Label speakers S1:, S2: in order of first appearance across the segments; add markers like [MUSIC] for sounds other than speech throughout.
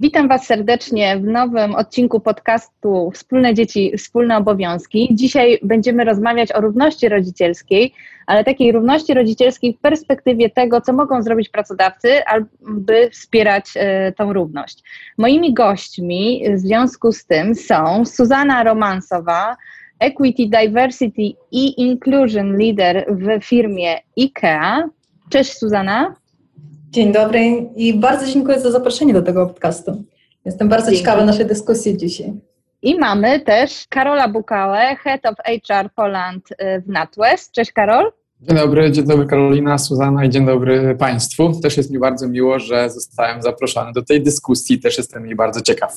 S1: Witam Was serdecznie w nowym odcinku podcastu Wspólne Dzieci, Wspólne Obowiązki. Dzisiaj będziemy rozmawiać o równości rodzicielskiej, ale takiej równości rodzicielskiej w perspektywie tego, co mogą zrobić pracodawcy, aby wspierać e, tą równość. Moimi gośćmi w związku z tym są Suzana Romansowa, Equity, Diversity i Inclusion Leader w firmie IKEA. Cześć Suzana.
S2: Dzień dobry i bardzo dziękuję za zaproszenie do tego podcastu. Jestem bardzo Dzięki. ciekawa naszej dyskusji dzisiaj.
S1: I mamy też Karola Bukałę, Head of HR Poland y, w NatWest. Cześć Karol.
S3: Dzień dobry, dzień dobry Karolina, Suzana i dzień dobry Państwu. Też jest mi bardzo miło, że zostałem zaproszony do tej dyskusji. Też jestem jej bardzo ciekaw.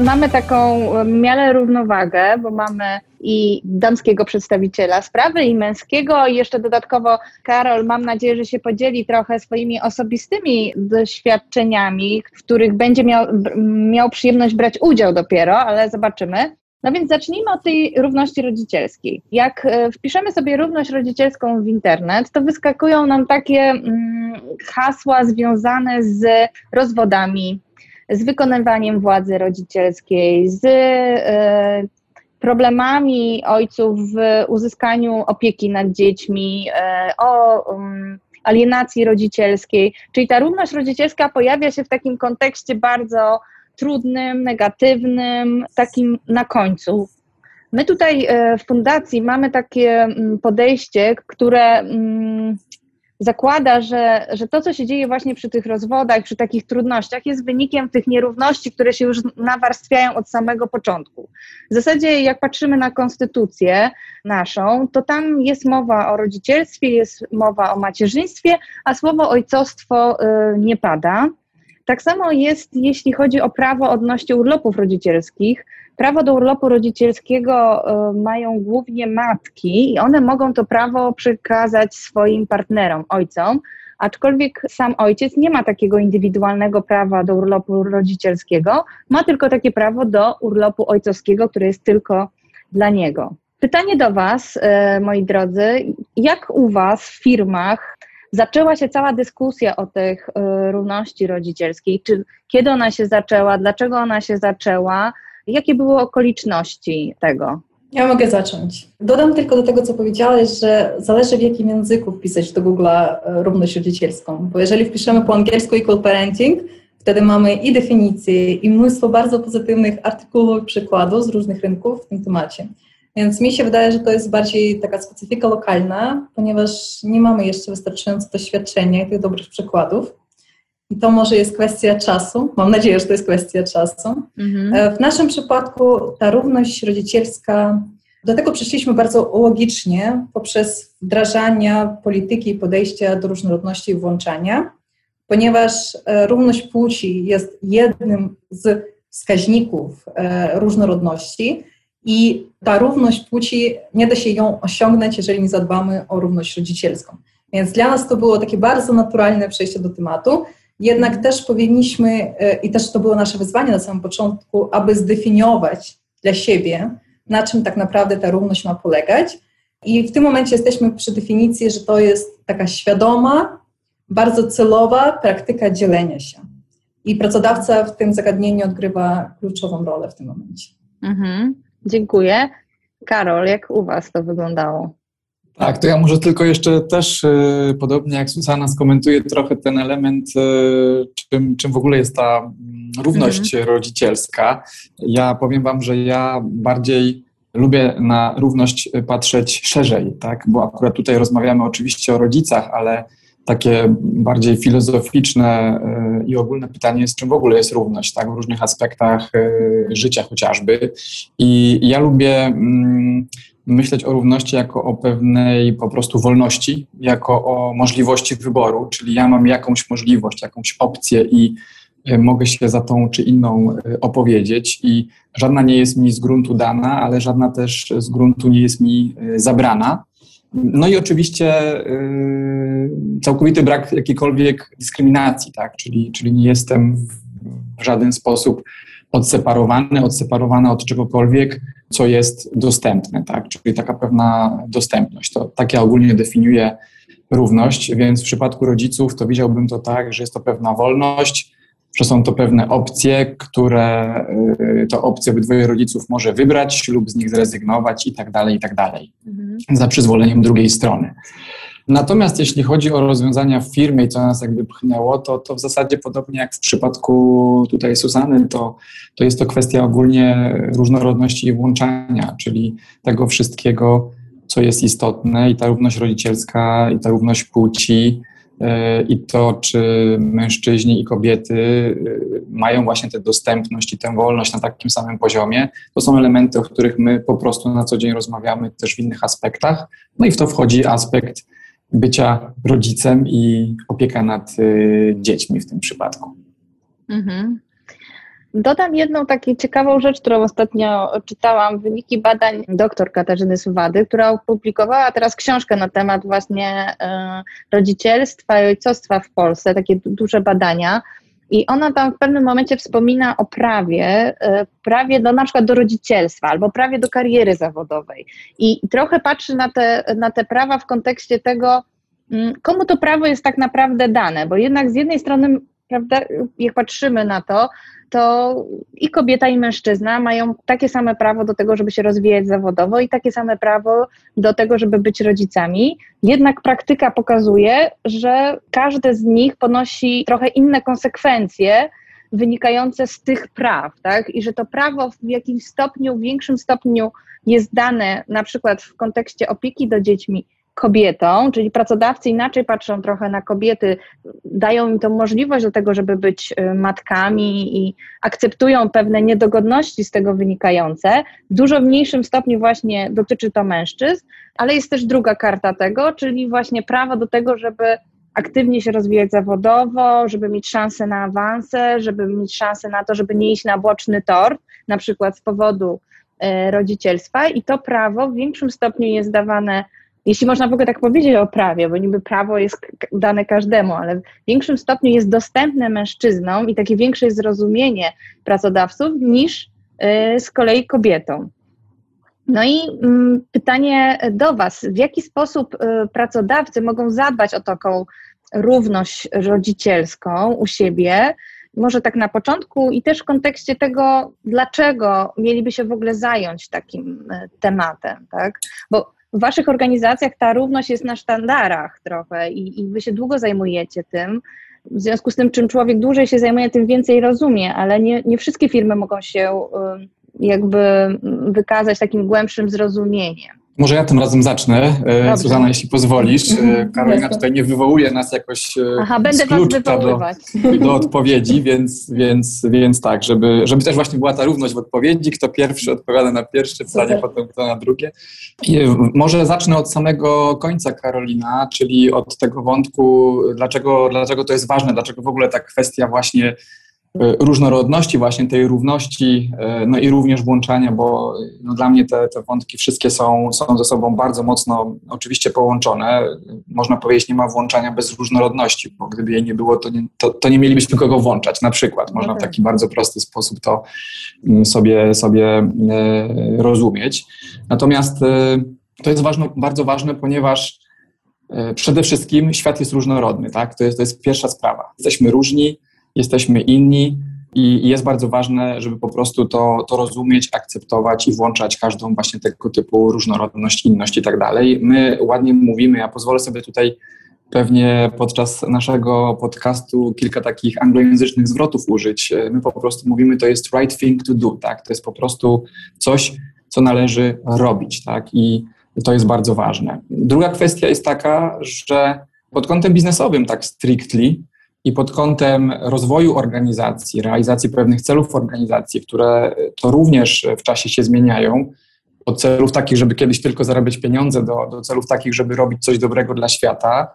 S1: Mamy taką miarę równowagę, bo mamy i damskiego przedstawiciela sprawy, i męskiego, i jeszcze dodatkowo Karol, mam nadzieję, że się podzieli trochę swoimi osobistymi doświadczeniami, w których będzie miał, miał przyjemność brać udział dopiero, ale zobaczymy. No więc zacznijmy od tej równości rodzicielskiej. Jak e, wpiszemy sobie równość rodzicielską w internet, to wyskakują nam takie mm, hasła związane z rozwodami, z wykonywaniem władzy rodzicielskiej, z e, problemami ojców w uzyskaniu opieki nad dziećmi, e, o um, alienacji rodzicielskiej. Czyli ta równość rodzicielska pojawia się w takim kontekście bardzo trudnym, negatywnym, takim na końcu. My tutaj e, w fundacji mamy takie mm, podejście, które mm, zakłada, że, że to, co się dzieje właśnie przy tych rozwodach, przy takich trudnościach, jest wynikiem tych nierówności, które się już nawarstwiają od samego początku. W zasadzie, jak patrzymy na konstytucję naszą, to tam jest mowa o rodzicielstwie, jest mowa o macierzyństwie, a słowo ojcostwo y, nie pada. Tak samo jest, jeśli chodzi o prawo odnośnie urlopów rodzicielskich. Prawo do urlopu rodzicielskiego e, mają głównie matki i one mogą to prawo przekazać swoim partnerom, ojcom, aczkolwiek sam ojciec nie ma takiego indywidualnego prawa do urlopu rodzicielskiego, ma tylko takie prawo do urlopu ojcowskiego, które jest tylko dla niego. Pytanie do Was, e, moi drodzy, jak u Was w firmach zaczęła się cała dyskusja o tych e, równości rodzicielskiej? Czy kiedy ona się zaczęła, dlaczego ona się zaczęła? Jakie były okoliczności tego?
S2: Ja mogę zacząć. Dodam tylko do tego, co powiedziałeś, że zależy w jakim języku wpisać do Google e, równość rodzicielską, bo jeżeli wpiszemy po angielsku equal parenting, wtedy mamy i definicje, i mnóstwo bardzo pozytywnych artykułów, przykładów z różnych rynków w tym temacie. Więc mi się wydaje, że to jest bardziej taka specyfika lokalna, ponieważ nie mamy jeszcze wystarczająco doświadczenia i tych dobrych przykładów. I to może jest kwestia czasu. Mam nadzieję, że to jest kwestia czasu. Mhm. E, w naszym przypadku ta równość rodzicielska, do tego przyszliśmy bardzo logicznie poprzez wdrażanie polityki i podejścia do różnorodności i włączania, ponieważ e, równość płci jest jednym z wskaźników e, różnorodności i ta równość płci nie da się ją osiągnąć, jeżeli nie zadbamy o równość rodzicielską. Więc dla nas to było takie bardzo naturalne przejście do tematu. Jednak też powinniśmy, e, i też to było nasze wyzwanie na samym początku, aby zdefiniować dla siebie, na czym tak naprawdę ta równość ma polegać. I w tym momencie jesteśmy przy definicji, że to jest taka świadoma, bardzo celowa praktyka dzielenia się. I pracodawca w tym zagadnieniu odgrywa kluczową rolę w tym momencie.
S1: Mhm, dziękuję. Karol, jak u Was to wyglądało?
S3: Tak, to ja może tylko jeszcze też, y, podobnie jak Susana, skomentuję trochę ten element, y, czym, czym w ogóle jest ta mm, równość mhm. rodzicielska. Ja powiem Wam, że ja bardziej lubię na równość patrzeć szerzej, tak? bo akurat tutaj rozmawiamy oczywiście o rodzicach, ale takie bardziej filozoficzne i ogólne pytanie jest, czym w ogóle jest równość, tak, w różnych aspektach życia chociażby. I ja lubię mm, myśleć o równości jako o pewnej po prostu wolności, jako o możliwości wyboru, czyli ja mam jakąś możliwość, jakąś opcję i e, mogę się za tą czy inną e, opowiedzieć i żadna nie jest mi z gruntu dana, ale żadna też z gruntu nie jest mi e, zabrana. No i oczywiście całkowity brak jakiejkolwiek dyskryminacji, tak? czyli, czyli nie jestem w żaden sposób odseparowany, odseparowana od czegokolwiek, co jest dostępne, tak? Czyli taka pewna dostępność. To tak ja ogólnie definiuję równość, więc w przypadku rodziców to widziałbym to tak, że jest to pewna wolność, że są to pewne opcje, które y, to opcje obydwoje rodziców może wybrać lub z nich zrezygnować i tak dalej, i tak dalej, mhm. za przyzwoleniem drugiej strony. Natomiast jeśli chodzi o rozwiązania w firmie i co nas jakby pchnęło, to, to w zasadzie podobnie jak w przypadku tutaj Susany, to, to jest to kwestia ogólnie różnorodności i włączania, czyli tego wszystkiego, co jest istotne i ta równość rodzicielska, i ta równość płci, e, i to, czy mężczyźni i kobiety e, mają właśnie tę dostępność i tę wolność na takim samym poziomie, to są elementy, o których my po prostu na co dzień rozmawiamy też w innych aspektach. No i w to wchodzi aspekt bycia rodzicem i opieka nad y, dziećmi w tym przypadku. Mhm.
S1: Dodam jedną taką ciekawą rzecz, którą ostatnio czytałam, wyniki badań dr Katarzyny Suwady, która opublikowała teraz książkę na temat właśnie y, rodzicielstwa i ojcostwa w Polsce, takie duże badania. I ona tam w pewnym momencie wspomina o prawie, e, prawie do na przykład do rodzicielstwa albo prawie do kariery zawodowej. I trochę patrzy na te, na te prawa w kontekście tego, mm, komu to prawo jest tak naprawdę dane, bo jednak z jednej strony, prawda, jak patrzymy na to, to i kobieta, i mężczyzna mają takie same prawo do tego, żeby się rozwijać zawodowo i takie same prawo do tego, żeby być rodzicami. Jednak praktyka pokazuje, że każde z nich ponosi trochę inne konsekwencje wynikające z tych praw, tak? I że to prawo w jakimś stopniu, w większym stopniu jest dane na przykład w kontekście opieki do dziećmi kobietą, czyli pracodawcy inaczej patrzą trochę na kobiety, dają im tą możliwość do tego, żeby być y, matkami i akceptują pewne niedogodności z tego wynikające. W dużo mniejszym stopniu właśnie dotyczy to mężczyzn, ale jest też druga karta tego, czyli właśnie prawo do tego, żeby aktywnie się rozwijać zawodowo, żeby mieć szansę na awanse, żeby mieć szansę na to, żeby nie iść na boczny tor, na przykład z powodu y, rodzicielstwa i to prawo w większym stopniu jest dawane jeśli można w ogóle tak powiedzieć o prawie, bo niby prawo jest dane każdemu, ale w większym stopniu jest dostępne mężczyznom i takie większe jest zrozumienie pracodawców niż y, z kolei kobietom. No i mm, pytanie do Was, w jaki sposób y, pracodawcy mogą zadbać o taką równość rodzicielską u siebie, może tak na początku i też w kontekście tego, dlaczego mieliby się w ogóle zająć takim y, tematem, tak? Bo w Waszych organizacjach ta równość jest na sztandarach trochę i, i Wy się długo zajmujecie tym. W związku z tym, czym człowiek dłużej się zajmuje, tym więcej rozumie, ale nie, nie wszystkie firmy mogą się jakby wykazać takim głębszym zrozumieniem.
S3: Może ja tym razem zacznę, e, Dobrze. Suzana, jeśli pozwolisz. E, mhm. Karolina tutaj nie wywołuje nas jakoś e,
S1: Aha, będę was
S3: wywoływać. Do, [LAUGHS] do odpowiedzi, więc, więc, więc tak, żeby, żeby też właśnie była ta równość w odpowiedzi, kto pierwszy odpowiada na pierwsze pytanie, potem kto na drugie. I może zacznę od samego końca, Karolina, czyli od tego wątku, dlaczego, dlaczego to jest ważne, dlaczego w ogóle ta kwestia właśnie różnorodności, właśnie tej równości, e, no i również włączania, bo no dla mnie te, te wątki wszystkie są, są ze sobą bardzo mocno oczywiście połączone. Można powiedzieć, nie ma włączania bez różnorodności, bo gdyby jej nie było, to nie, to, to nie mielibyśmy kogo włączać, na przykład. Można w taki bardzo prosty sposób to mm, sobie, sobie e, rozumieć. Natomiast to jest ważne, bardzo ważne, ponieważ przede wszystkim świat jest różnorodny, tak? To jest, to jest pierwsza sprawa. Jesteśmy różni, jesteśmy inni i jest bardzo ważne, żeby po prostu to, to rozumieć, akceptować i włączać każdą właśnie tego typu różnorodność, inność i tak dalej. My ładnie mówimy, ja pozwolę sobie tutaj pewnie podczas naszego podcastu kilka takich anglojęzycznych zwrotów użyć. My po prostu mówimy, to jest right thing to do, tak? To jest po prostu coś, co należy robić, tak? I to jest bardzo ważne. Druga kwestia jest taka, że Pod kątem biznesowym, tak strictly, i pod kątem rozwoju organizacji, realizacji pewnych celów organizacji, które to również w czasie się zmieniają, od celów takich, żeby kiedyś tylko zarabiać pieniądze, do, do celów takich, żeby robić coś dobrego dla świata,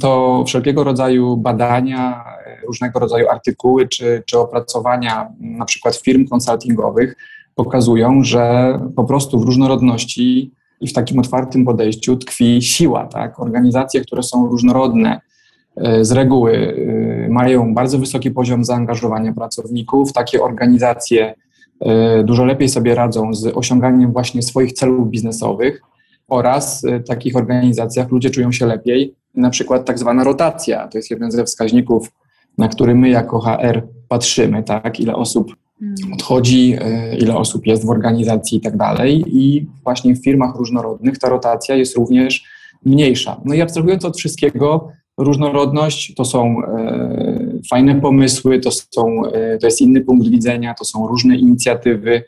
S3: to wszelkiego rodzaju badania, różnego rodzaju artykuły czy, czy opracowania na przykład firm konsultingowych pokazują, że po prostu w różnorodności i w takim otwartym podejściu tkwi siła. Tak? Organizacje, które są różnorodne, z reguły e, mają bardzo wysoki poziom zaangażowania pracowników. Takie organizacje e, dużo lepiej sobie radzą z osiąganiem właśnie swoich celów biznesowych oraz w takich organizacjach ludzie czują się lepiej. Na przykład tak zwana rotacja, to jest jeden ze wskaźników, na który my jako HR patrzymy, tak, ile osób Hmm. odchodzi, e, ile osób jest w organizacji i tak dalej. I właśnie w firmach różnorodnych ta rotacja jest również mniejsza. No i abstrahując od wszystkiego, różnorodność to są e, fajne pomysły, to, są, e, to jest inny punkt widzenia, to są różne inicjatywy,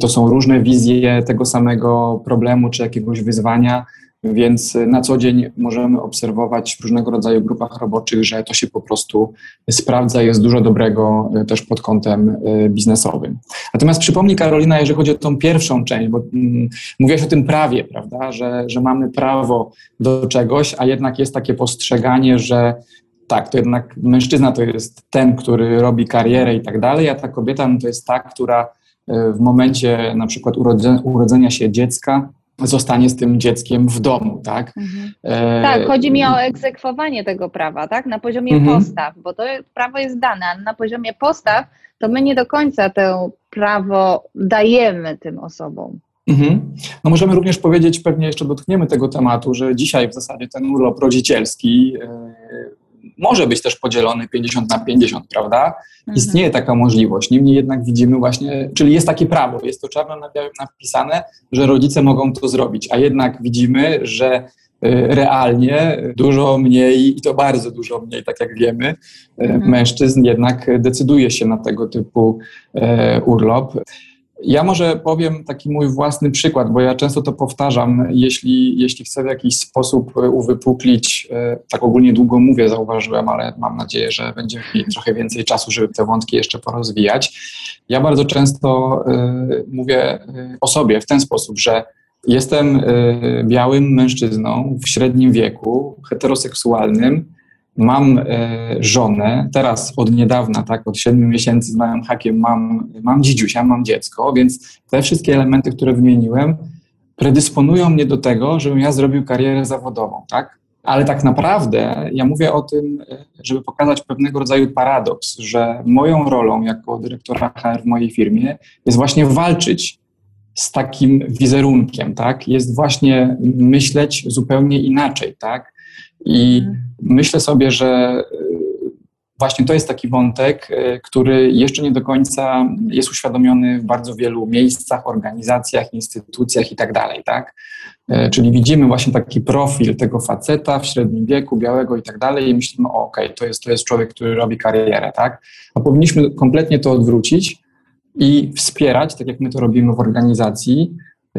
S3: to są różne wizje tego samego problemu czy jakiegoś wyzwania. Więc na co dzień możemy obserwować w różnego rodzaju grupach roboczych, że to się po prostu sprawdza, jest dużo dobrego e, też pod kątem e, biznesowym. Natomiast przypomnij Karolina, jeżeli chodzi o tą pierwszą część, bo mm, mówiłaś o tym prawie, prawda, że, że mamy prawo do czegoś, a jednak jest takie postrzeganie, że tak, to jednak mężczyzna to jest ten, który robi karierę i tak dalej, a ta kobieta no, to jest ta, która w momencie na przykład urodzenia się dziecka zostanie z tym dzieckiem w domu, tak?
S1: Mhm. E... Tak, chodzi mi o egzekwowanie tego prawa, tak? Na poziomie mhm. postaw, bo to prawo jest dane, ale na poziomie postaw to my nie do końca to prawo dajemy tym osobom.
S3: Mhm. No możemy również powiedzieć, pewnie jeszcze dotkniemy tego tematu, że dzisiaj w zasadzie ten urlop rodzicielski e, może być też podzielony 50 na 50, prawda? Mhm. Istnieje taka możliwość. Niemniej jednak widzimy właśnie, czyli jest takie prawo, jest to czarno na białym napisane, że rodzice mogą to zrobić, a jednak widzimy, że y, realnie dużo mniej, i to bardzo dużo mniej, tak jak wiemy, y, mhm. mężczyzn jednak decyduje się na tego typu y, urlop. Ja może powiem taki mój własny przykład, bo ja często to powtarzam. Jeśli, jeśli chcę w jakiś sposób e, uwypuklić, e, tak ogólnie długo mówię, zauważyłem, ale mam nadzieję, że będzie mieć trochę więcej czasu, żeby te wątki jeszcze porozwijać. Ja bardzo często e, mówię o sobie w ten sposób, że jestem białym mężczyzną w średnim wieku, heteroseksualnym, mam e, żonę, teraz od niedawna, tak, od siedmiu miesięcy z małym hakiem mam, mam dzidziusia, mam dziecko, więc te wszystkie elementy, które wymieniłem, predysponują mnie do tego, żebym ja zrobił karierę zawodową, tak? Ale tak naprawdę ja mówię o tym, e, żeby pokazać pewnego rodzaju paradoks, że moją rolą jako dyrektora HR w mojej firmie jest właśnie walczyć z takim wizerunkiem, tak? Jest właśnie myśleć zupełnie inaczej, tak? I mhm. myślę sobie, że e, właśnie to jest taki wątek, e, który jeszcze nie do końca jest uświadomiony w bardzo wielu miejscach, organizacjach, instytucjach i tak dalej, tak? E, czyli widzimy właśnie taki profil tego faceta w średnim wieku, białego i tak dalej i myślimy, okej, okay, to, jest, to jest człowiek, który robi karierę, tak? A powinniśmy kompletnie to odwrócić i wspierać, tak jak my to robimy w organizacji,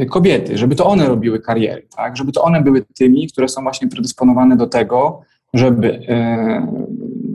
S3: kobiety, żeby to one robiły kariery, tak? żeby to one były tymi, które są właśnie predysponowane do tego, żeby e,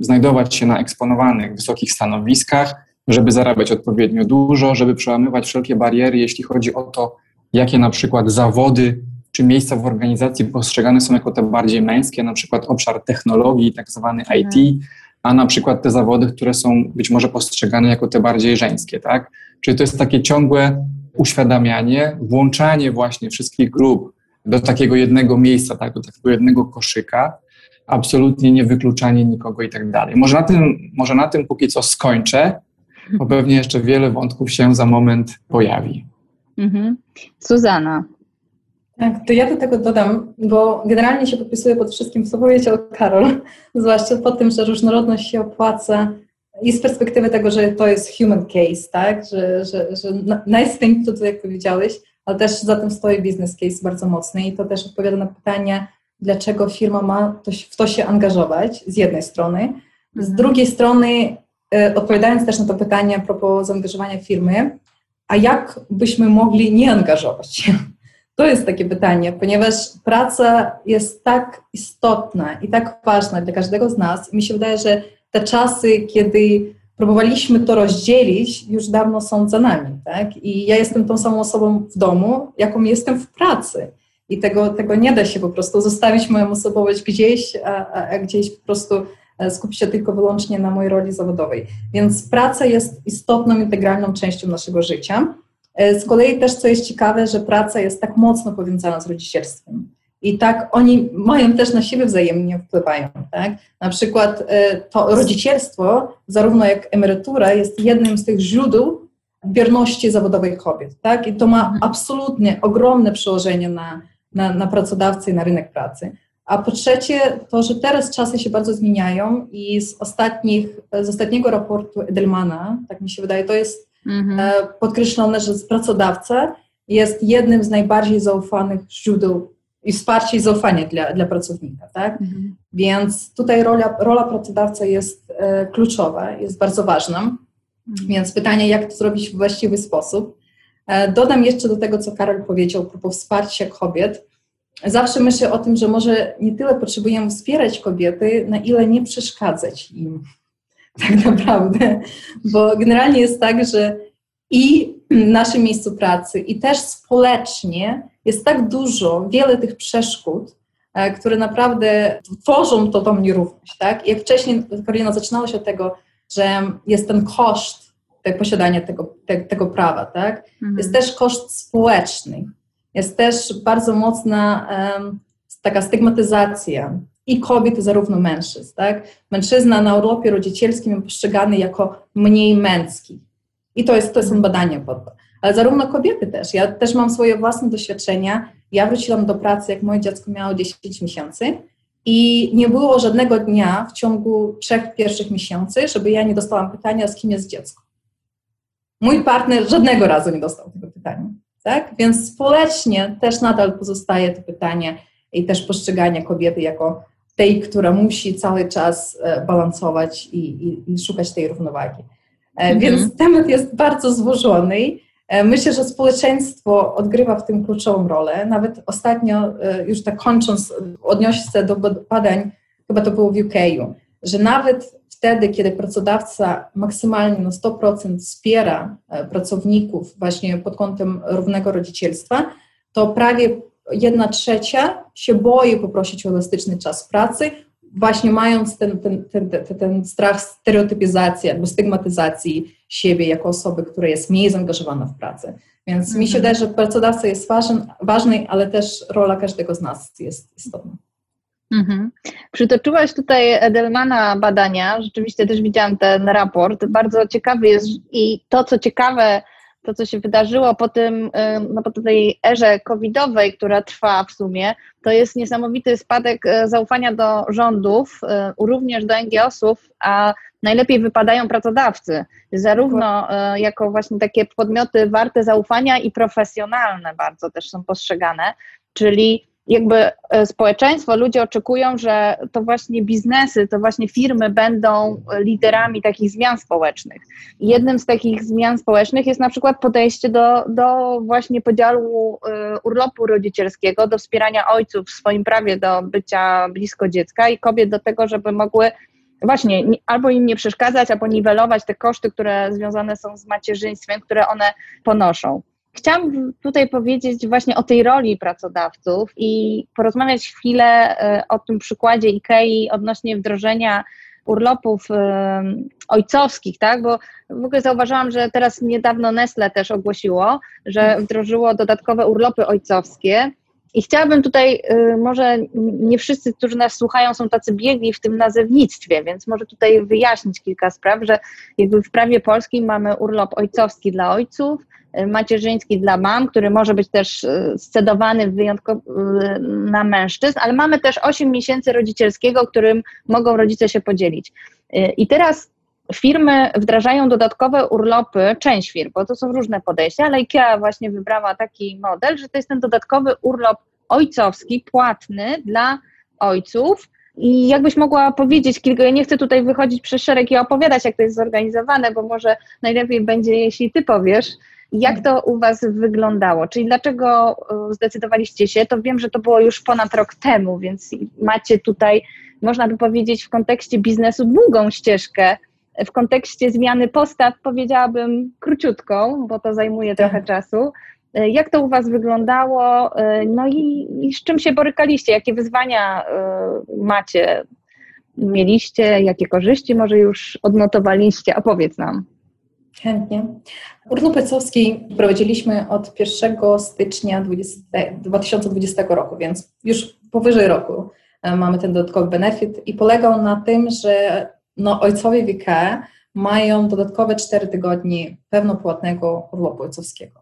S3: znajdować się na eksponowanych wysokich stanowiskach, żeby zarabiać odpowiednio dużo, żeby przełamywać wszelkie bariery, jeśli chodzi o to, jakie na przykład zawody czy miejsca w organizacji postrzegane są jako te bardziej męskie, na przykład obszar technologii, tak zwany mhm. IT, a na przykład te zawody, które są być może postrzegane jako te bardziej żeńskie, tak? Czyli to jest takie ciągłe uświadamianie, włączanie właśnie wszystkich grup do takiego jednego miejsca, tak, do takiego jednego koszyka, absolutnie nie wykluczanie nikogo i tak dalej. Może na tym, może na tym póki co skończę, bo pewnie jeszcze wiele wątków się za moment pojawi.
S1: Mhm. Suzana.
S2: Tak, to ja do tego dodam, bo generalnie się podpisuję pod wszystkim, co powiedział Karol, [LAUGHS] zwłaszcza po tym, że różnorodność się opłaca i z perspektywy tego, że to jest human case, tak, że, że, że nice thing to, jak powiedziałeś, ale też za tym stoi business case bardzo mocny i to też odpowiada na pytanie, dlaczego firma ma to, w to się angażować z jednej strony. Z mhm. drugiej strony, y, odpowiadając też na to pytanie a propos zaangażowania firmy, a jak byśmy mogli nie angażować się? [LAUGHS] To jest takie pytanie, ponieważ praca jest tak istotna i tak ważna dla każdego z nas. Mi się wydaje, że te czasy, kiedy próbowaliśmy to rozdzielić, już dawno są za nami. Tak? I ja jestem tą samą osobą w domu, jaką jestem w pracy. I tego, tego nie da się po prostu zostawić moją osobowość gdzieś, a, a gdzieś po prostu e, skupić się tylko wyłącznie na mojej roli zawodowej. Więc praca jest istotną, integralną częścią naszego życia. E, z kolei też, co jest ciekawe, że praca jest tak mocno powiązana z rodzicielstwem. I tak oni mają też na siebie wzajemnie wpływają. Tak? Na przykład e, to rodzicielstwo, zarówno jak emerytura, jest jednym z tych źródeł bierności zawodowej kobiet. Tak? I to ma mhm. absolutnie ogromne przełożenie na, na, na pracodawcę i na rynek pracy. A po trzecie, to, że teraz czasy się bardzo zmieniają i z, ostatnich, z ostatniego raportu Edelmana, tak mi się wydaje, to jest mhm. E, podkreślone, że pracodawca jest jednym z najbardziej zaufanych źródeł i wsparcie i zaufanie dla, dla pracownika, tak? Mhm. Więc tutaj rola, rola pracodawcy jest e, kluczowa, jest bardzo ważna. Mhm. Więc pytanie, jak to zrobić w właściwy sposób. E, dodam jeszcze do tego, co Karol powiedział propos wsparcia kobiet. Zawsze myślę o tym, że może nie tyle potrzebujemy wspierać kobiety, na ile nie przeszkadzać im [LAUGHS] tak naprawdę. Bo generalnie jest tak, że i naszym miejscu pracy, i też społecznie jest tak dużo, wiele tych przeszkód, e, które naprawdę tworzą to tą nierówność. Tak? Jak wcześniej Karolina zaczynała się od tego, że jest ten koszt te, posiadania tego, te, tego prawa, tak? Mhm. Jest też koszt społeczny, jest też bardzo mocna um, taka stygmatyzacja i kobiet, zarówno mężczyzn. Tak? Mężczyzna na urlopie rodzicielskim jest postrzegany jako mniej męski. I to, jest, to są badania pod to. Ale zarówno kobiety też. Ja też mam swoje własne doświadczenia. Ja wróciłam do pracy, jak moje dziecko miało 10 miesięcy i nie było żadnego dnia w ciągu trzech pierwszych miesięcy, żeby ja nie dostałam pytania, z kim jest dziecko. Mój partner żadnego razu nie dostał tego pytania. Tak? Więc społecznie też nadal pozostaje to pytanie i też postrzeganie kobiety jako tej, która musi cały czas e, balansować i, i, i szukać tej równowagi. E, mhm. Więc temat jest bardzo złożony. E, myślę, że społeczeństwo odgrywa w tym kluczową rolę. Nawet ostatnio, już tak kończąc, odniosę się do badań, chyba to było w UK, że nawet wtedy, kiedy pracodawca maksymalnie na 100% wspiera pracowników właśnie pod kątem równego rodzicielstwa, to prawie jedna trzecia się boi poprosić o elastyczny czas pracy, właśnie mając ten, ten, ten, ten, strach stereotypizacji albo stygmatyzacji siebie jako osoby, która jest mniej zaangażowana w pracę. Więc mhm. mi się wydaje, że pracodawca jest ważny, ważny, ale też rola każdego z nas jest istotna.
S1: Mhm. Przytoczyłaś tutaj Edelmana badania, rzeczywiście też widziałam ten raport, bardzo ciekawy jest i to, co ciekawe, to, co się wydarzyło po tym, no po tej erze covidowej, która trwa w sumie, to jest niesamowity spadek e, zaufania do rządów, e, również do NGO-sów, a najlepiej wypadają pracodawcy, zarówno e, jako właśnie takie podmioty warte zaufania i profesjonalne bardzo też są postrzegane, czyli jakby e, społeczeństwo, ludzie oczekują, że to właśnie biznesy, to właśnie firmy będą liderami takich zmian społecznych. jednym z takich zmian społecznych jest na przykład podejście do, do właśnie podziału e, urlopu rodzicielskiego, do wspierania ojców w swoim prawie do bycia blisko dziecka i kobiet do tego, żeby mogły właśnie albo im nie przeszkadzać, albo niwelować te koszty, które związane są z macierzyństwem, które one ponoszą. Chciałam tutaj powiedzieć właśnie o tej roli pracodawców i porozmawiać chwilę e, o tym przykładzie IKEA odnośnie wdrożenia urlopów e, ojcowskich, tak? Bo w ogóle zauważyłam, że teraz niedawno Nestle też ogłosiło, że wdrożyło dodatkowe urlopy ojcowskie. I chciałabym tutaj, e, może nie wszyscy, którzy nas słuchają, są tacy biegli w tym nazewnictwie, więc może tutaj wyjaśnić kilka spraw, że jakby w prawie polskim mamy urlop ojcowski dla ojców, Y, macierzyński dla mam, który może być też y, scedowany wyjątkowo y, na mężczyzn, ale mamy też 8 miesięcy rodzicielskiego, którym mogą rodzice się podzielić. I teraz firmy wdrażają dodatkowe urlopy, część firm, bo to są różne podejścia, ale IKEA właśnie wybrała taki model, że to jest ten dodatkowy urlop ojcowski, płatny dla ojców, i jakbyś mogła powiedzieć kilka, ja nie chcę tutaj wychodzić przez szereg i opowiadać, jak to jest zorganizowane, bo może najlepiej będzie, jeśli ty powiesz, Jak to u Was wyglądało? Czyli dlaczego e, zdecydowaliście się? To wiem, że to było już ponad rok temu, więc macie tutaj, można by powiedzieć, w kontekście biznesu długą ścieżkę. W kontekście zmiany postaw powiedziałabym króciutką, bo to zajmuje tak. trochę czasu. E, jak to u Was wyglądało? E, no i, i z czym się borykaliście? Jakie wyzwania macie? Mieliście? Jakie korzyści może już odnotowaliście? Opowiedz nam.
S2: Chętnie. Urlop Ecowski prowadziliśmy od 1 stycznia 20, 2020 roku, więc już powyżej roku e, mamy ten dodatkowy benefit i polegał na tym, że no, ojcowie WK mają dodatkowe 4 tygodnie pełnopłatnego urlopu ojcowskiego.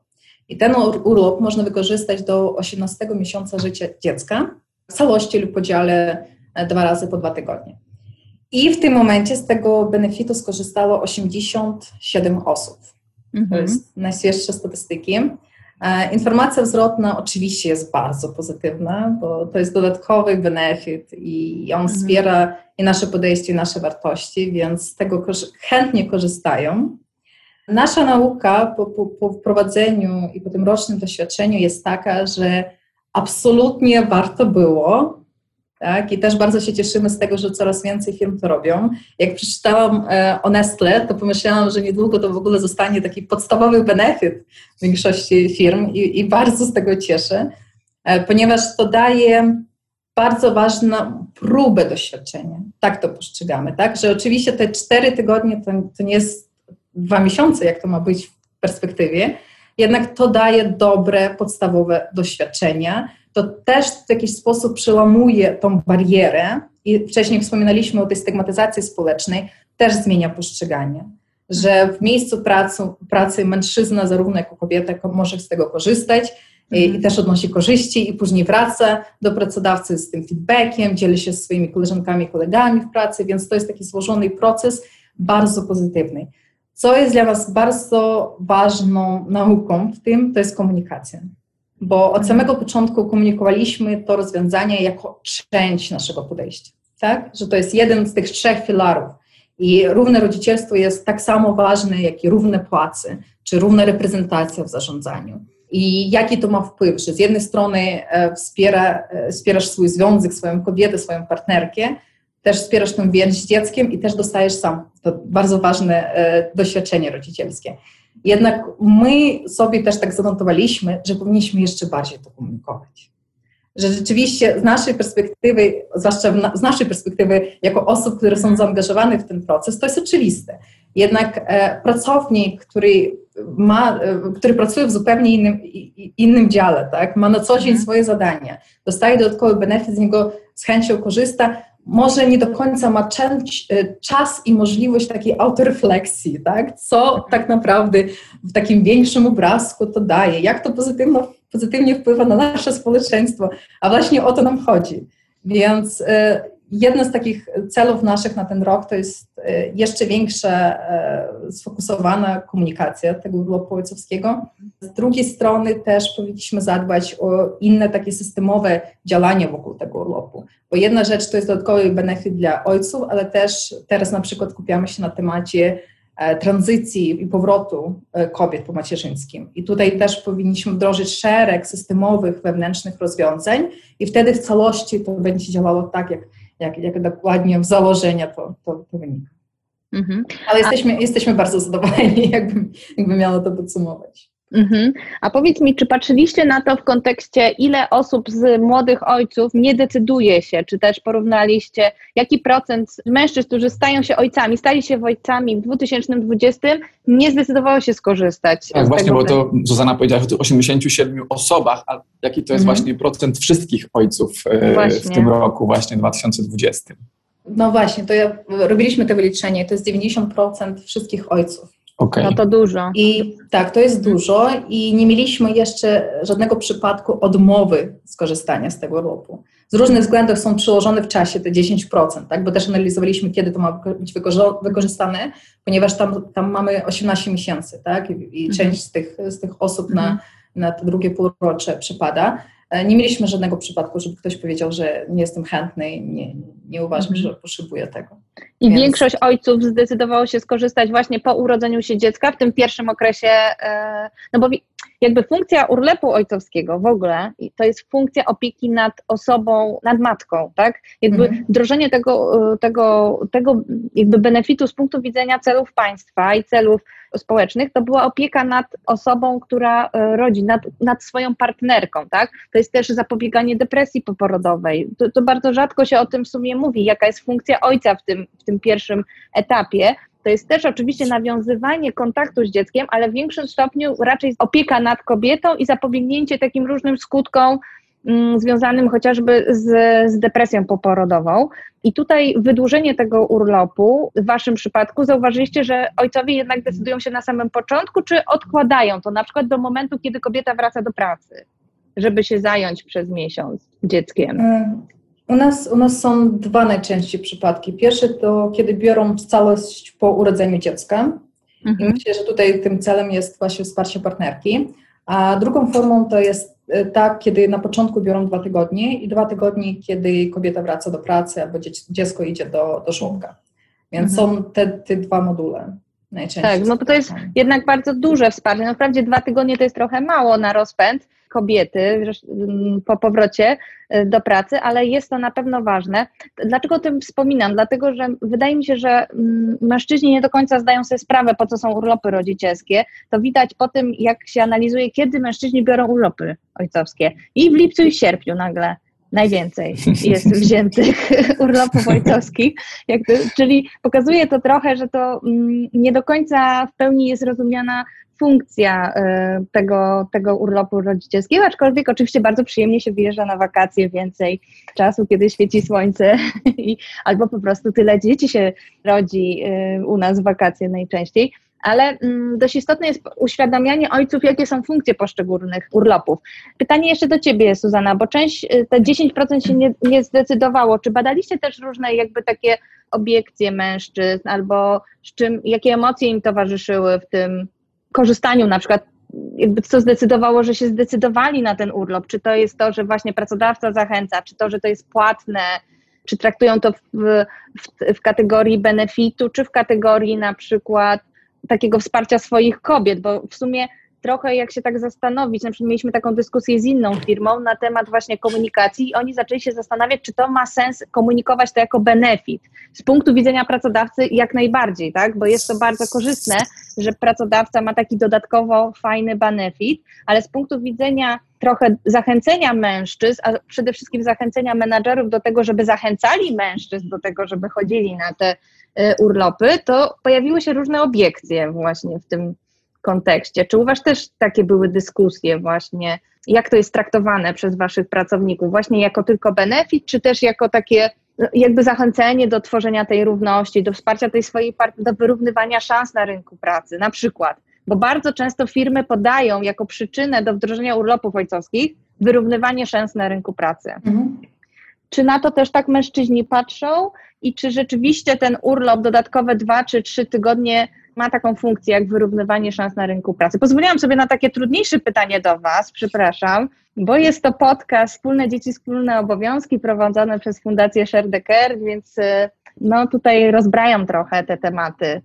S2: I ten urlop można wykorzystać do 18 miesiąca życia dziecka w całości lub podziale e, dwa razy po dwa tygodnie. I w tym momencie z tego benefitu skorzystało 87 osób. Mhm. To jest najświeższe statystyki. E, informacja zwrotna oczywiście jest bardzo pozytywna, bo to jest dodatkowy benefit i on mhm. wspiera i nasze podejście, i nasze wartości, więc z tego chętnie korzystają. Nasza nauka po, po, po wprowadzeniu i po tym rocznym doświadczeniu jest taka, że absolutnie warto było tak? I też bardzo się cieszymy z tego, że coraz więcej firm to robią. Jak przeczytałam e, o Nestle, to pomyślałam, że niedługo to w ogóle zostanie taki podstawowy benefit większości firm i, i bardzo z tego cieszę, e, ponieważ to daje bardzo ważną próbę doświadczenia. Tak to postrzegamy, tak? Że oczywiście te cztery tygodnie to, to nie jest dwa miesiące, jak to ma być w perspektywie, jednak to daje dobre, podstawowe doświadczenia, to też w jakiś sposób przełamuje tą barierę i wcześniej wspominaliśmy o tej stygmatyzacji społecznej, też zmienia postrzeganie, że w miejscu pracy, pracy mężczyzna zarówno jako kobieta może z tego korzystać i, i, też odnosi korzyści i później wraca do pracodawcy z tym feedbackiem, dzieli się z swoimi koleżankami i kolegami w pracy, więc to jest taki złożony proces bardzo pozytywny. Co jest dla nas bardzo ważną nauką w tym, to jest komunikacja bo od samego początku komunikowaliśmy to rozwiązanie jako część naszego podejścia, tak? Że to jest jeden z tych trzech filarów. I równe rodzicielstwo jest tak samo ważne, jak i równe płace, czy równa reprezentacja w zarządzaniu. I jaki to ma wpływ, że z jednej strony e, wspiera, e, wspierasz swój związek, swoją kobietę, swoją partnerkę, też wspierasz tę więź z dzieckiem i też dostajesz sam. To bardzo ważne e, doświadczenie rodzicielskie. Jednak my sobie też tak zanotowaliśmy, że powinniśmy jeszcze bardziej to komunikować. Że rzeczywiście z naszej perspektywy, zwłaszcza z naszej perspektywy, jako osób, które są zaangażowane w ten proces, to jest oczywiste. Jednak e, pracownik, który, ma, e, który pracuje w zupełnie innym, innym dziale, tak, ma na co dzień mhm. swoje zadania, dostaje dodatkowy benefit, z niego z chęcią korzysta, może nie do końca ma y, czas i możliwość takiej autorefleksji, tak? co tak naprawdę w takim większym obrazku to daje, jak to pozytywno, pozytywnie wpływa na nasze społeczeństwo, a właśnie o to nam chodzi. Więc Jedno z takich celów naszych na ten rok to jest e, jeszcze większa e, sfokusowana komunikacja tego urlopu ojcowskiego. Z drugiej strony też powinniśmy zadbać o inne takie systemowe działania wokół tego urlopu. Bo jedna rzecz to jest dodatkowy benefit dla ojców, ale też teraz na przykład kupiamy się na temacie e, tranzycji i powrotu kobiet po macierzyńskim. I tutaj też powinniśmy wdrożyć szereg systemowych, wewnętrznych rozwiązań i wtedy w całości to będzie działało tak, jak jak, jak dokładnie w założenia to, to, to wynika. Mhm. Ale jesteśmy, A... jesteśmy bardzo zadowoleni, [LAUGHS] jakbym, jakbym miała to podsumować.
S1: Mhm. A powiedz mi, czy patrzyliście na to w kontekście, ile osób z młodych ojców nie decyduje się, czy też porównaliście, jaki procent mężczyzn, którzy stają się ojcami, stali się ojcami w 2020, nie zdecydowało się skorzystać.
S3: Tak, właśnie, bo to Zuzana powiedziała o tych 87 osobach, a jaki to jest mhm. właśnie procent wszystkich ojców e, w tym roku, właśnie 2020?
S2: No właśnie, to ja, robiliśmy to wyliczenie, to jest 90% wszystkich ojców.
S1: Okay. No to dużo.
S2: I tak, to jest dużo i nie mieliśmy jeszcze żadnego przypadku odmowy skorzystania z tego urlopu. Z różnych względów są przyłożone w czasie te 10%, tak? bo też analizowaliśmy, kiedy to ma być wykorzystane, ponieważ tam, tam mamy 18 miesięcy tak? i, i mhm. część z tych, z tych osób na, mhm. na to drugie półrocze przypada. E, nie mieliśmy żadnego przypadku, żeby ktoś powiedział, że nie jestem chętny, nie, nie uważam, mhm. że potrzebuje tego.
S1: I Więc... większość ojców zdecydowało się skorzystać właśnie po urodzeniu się dziecka w tym pierwszym okresie, e, no bo jakby funkcja urlopu ojcowskiego w ogóle to jest funkcja opieki nad osobą, nad matką, tak? Jakby mhm. wdrożenie tego, e, tego, tego jakby benefitu z punktu widzenia celów państwa i celów społecznych, to była opieka nad osobą, która e, rodzi, nad, nad swoją partnerką, tak? To jest też zapobieganie depresji poporodowej. To, to bardzo rzadko się o tym w sumie mówi, jaka jest funkcja ojca w tym, w tym pierwszym etapie. To jest też oczywiście nawiązywanie kontaktu z dzieckiem, ale w większym stopniu raczej opieka nad kobietą i zapobiegnięcie takim różnym skutkom mm, związanym chociażby z, z, depresją poporodową. I tutaj wydłużenie tego urlopu, w Waszym przypadku, zauważyliście, że ojcowie jednak decydują się na samym początku, czy odkładają to na przykład do momentu, kiedy kobieta wraca do pracy, żeby się zająć przez miesiąc dzieckiem?
S2: U nas, u nas są dwa najczęściej przypadki. Pierwszy to, kiedy biorą całość po urodzeniu dziecka. Mhm. I myślę, że tutaj tym celem jest właśnie wsparcie partnerki. A drugą formą to jest tak, kiedy na początku biorą dwa tygodnie i dwa tygodnie, kiedy kobieta wraca do pracy albo dziecko idzie do, do żłobka. Więc mhm. są te, te dwa module. Najczęściej
S1: tak, no to, to jest jednak bardzo duże wsparcie. No wprawdzie dwa tygodnie to jest trochę mało na rozpęd, kobiety po powrocie y, do pracy, ale jest to na pewno ważne. Dlaczego o tym wspominam? Dlatego, że wydaje mi się, że mężczyźni nie do końca zdają sobie sprawę, po co są urlopy rodzicielskie. To widać po tym, jak się analizuje, kiedy mężczyźni biorą urlopy ojcowskie. I w lipcu i sierpniu nagle najwięcej jest wziętych [LAUGHS] urlopów ojcowskich. To, czyli pokazuje to trochę, że to nie do końca w pełni jest rozumiana funkcja y, tego, tego urlopu rodzicielskiego, aczkolwiek oczywiście bardzo przyjemnie się wyjeżdża na wakacje więcej czasu, kiedy świeci słońce [LAUGHS] i, albo po prostu tyle dzieci się rodzi y, u nas w wakacje najczęściej. Ale mm, dość istotne jest uświadamianie ojców, jakie są funkcje poszczególnych urlopów. Pytanie jeszcze do Ciebie, Suzana, bo część, y, te 10% się nie, nie zdecydowało. Czy badaliście też różne jakby takie obiekcje mężczyzn, albo z czym, jakie emocje im towarzyszyły w tym korzystaniu na przykład jakby co zdecydowało, że się zdecydowali na ten urlop? Czy to jest to, że właśnie pracodawca zachęca, czy to, że to jest płatne, czy traktują to w, w, w kategorii benefitu, czy w kategorii na przykład takiego wsparcia swoich kobiet, bo w sumie trochę jak się tak zastanowić, na przykład mieliśmy taką dyskusję z inną firmą na temat właśnie komunikacji i oni zaczęli się zastanawiać, czy to ma sens komunikować to jako benefit. Z punktu widzenia pracodawcy jak najbardziej, tak, bo jest to bardzo korzystne, że pracodawca ma taki dodatkowo fajny benefit, ale z punktu widzenia trochę zachęcenia mężczyzn, a przede wszystkim zachęcenia menadżerów do tego, żeby zachęcali mężczyzn do tego, żeby chodzili na te y, urlopy, to pojawiły się różne obiekcje właśnie w tym kontekście. Czy u Was też takie były dyskusje właśnie, jak to jest traktowane przez Waszych pracowników, właśnie jako tylko benefit, czy też jako takie no, jakby zachęcenie do tworzenia tej równości, do wsparcia tej swojej partii, do wyrównywania szans na rynku pracy, na przykład. Bo bardzo często firmy podają jako przyczynę do wdrożenia urlopów ojcowskich wyrównywanie szans na rynku pracy. Mhm. Czy na to też tak mężczyźni patrzą i czy rzeczywiście ten urlop dodatkowe dwa czy trzy tygodnie ma taką funkcję jak wyrównywanie szans na rynku pracy. Pozwoliłam sobie na takie trudniejsze pytanie do Was, przepraszam, bo jest to podcast Wspólne Dzieci, Wspólne Obowiązki prowadzone przez Fundację Share the Care, więc y, no tutaj rozbrajam trochę te tematy.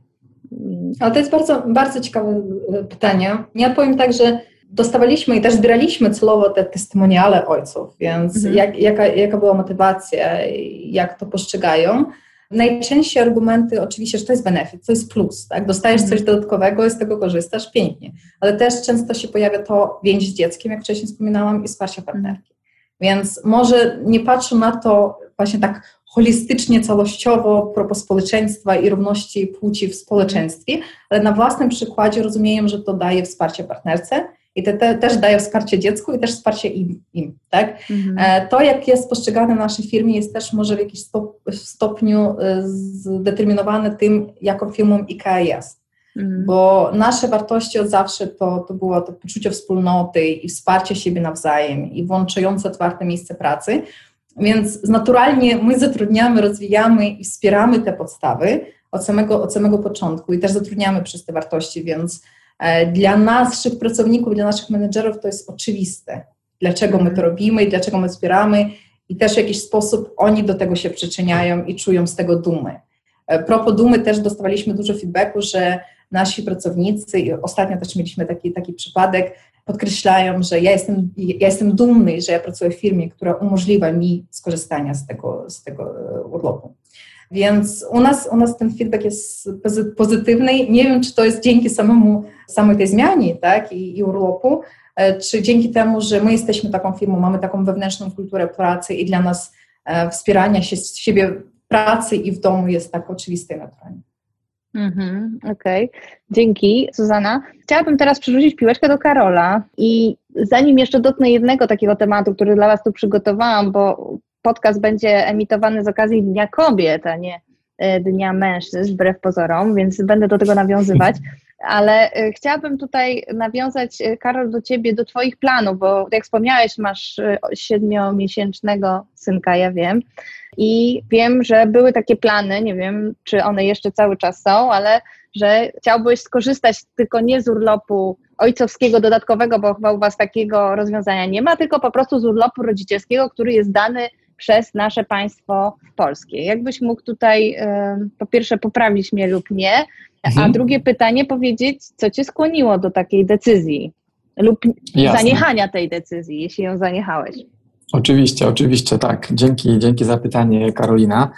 S2: Ale to jest bardzo, bardzo ciekawe y, pytanie. Ja powiem tak, że dostawaliśmy i też zbieraliśmy celowo te testymoniale ojców, więc mhm. jak, jaka, jaka była motywacja, jak to postrzegają. Najczęściej argumenty oczywiście, że to jest benefit, to jest plus, tak? Dostajesz coś mhm. dodatkowego z tego korzystasz, pięknie. Ale też często się pojawia to więź z dzieckiem, jak wcześniej wspominałam, i wsparcie partnerki. Więc może nie patrzę na to właśnie tak holistycznie, całościowo, propos społeczeństwa i równości płci w społeczeństwie, ale na własnym przykładzie rozumiem, że to daje wsparcie partnerce i to te, też daje wsparcie dziecku i też wsparcie im. im tak? Mhm. E, to, jak jest postrzegane w naszej firmie, jest też może w jakimś stop, stopniu e, zdeterminowane tym, jaką firmą IKEA jest. Mhm. Bo nasze wartości od zawsze to, to było to poczucie wspólnoty i wsparcie siebie nawzajem i włączające otwarte miejsce pracy. Więc naturalnie my zatrudniamy, rozwijamy i wspieramy te podstawy od samego, od samego początku i też zatrudniamy przez te wartości, więc dla naszych pracowników, dla naszych menedżerów to jest oczywiste, dlaczego my to robimy i dlaczego my wspieramy i też w jakiś sposób oni do tego się przyczyniają i czują z tego dumy. E, propos dumy też dostawaliśmy dużo feedbacku, że nasi pracownicy, i ostatnio też mieliśmy taki, taki przypadek, podkreślają, że ja jestem, ja jestem dumny, że ja pracuję w firmie, która umożliwia mi skorzystanie z tego, z tego e, urlopu. Więc u nas, u nas ten feedback jest pozytywny. Nie wiem, czy to jest dzięki samemu, samej tej zmianie tak, i, i urlopu, e, czy dzięki temu, że my jesteśmy taką firmą, mamy taką wewnętrzną kulturę pracy i dla nas e, wspieranie się z siebie w pracy i w domu jest tak oczywiste i naturalne.
S1: Mhm, Okej, okay. dzięki Suzana. Chciałabym teraz przerzucić piłeczkę do Karola i zanim jeszcze dotknę jednego takiego tematu, który dla Was tu przygotowałam, bo podcast będzie emitowany z okazji Dnia Kobiet, a nie e, Dnia Mężczyzn, wbrew pozorom, więc będę do tego nawiązywać. [LAUGHS] Ale e, chciałabym tutaj nawiązać, e, Karol, do Ciebie, do Twoich planów, bo jak wspomniałeś, masz siedmiomiesięcznego synka, ja wiem. I wiem, że były takie plany, nie wiem, czy one jeszcze cały czas są, ale że chciałbyś skorzystać tylko nie z urlopu ojcowskiego dodatkowego, bo chyba u Was takiego rozwiązania nie ma, tylko po prostu z urlopu rodzicielskiego, który jest dany przez nasze państwo polskie. Jakbyś mógł tutaj po pierwsze poprawić mnie lub nie, mhm. a drugie pytanie powiedzieć, co cię skłoniło do takiej decyzji lub Jasne. zaniechania tej decyzji, jeśli ją zaniechałeś.
S3: Oczywiście, oczywiście, tak. Dzięki, dzięki za pytanie, Karolina.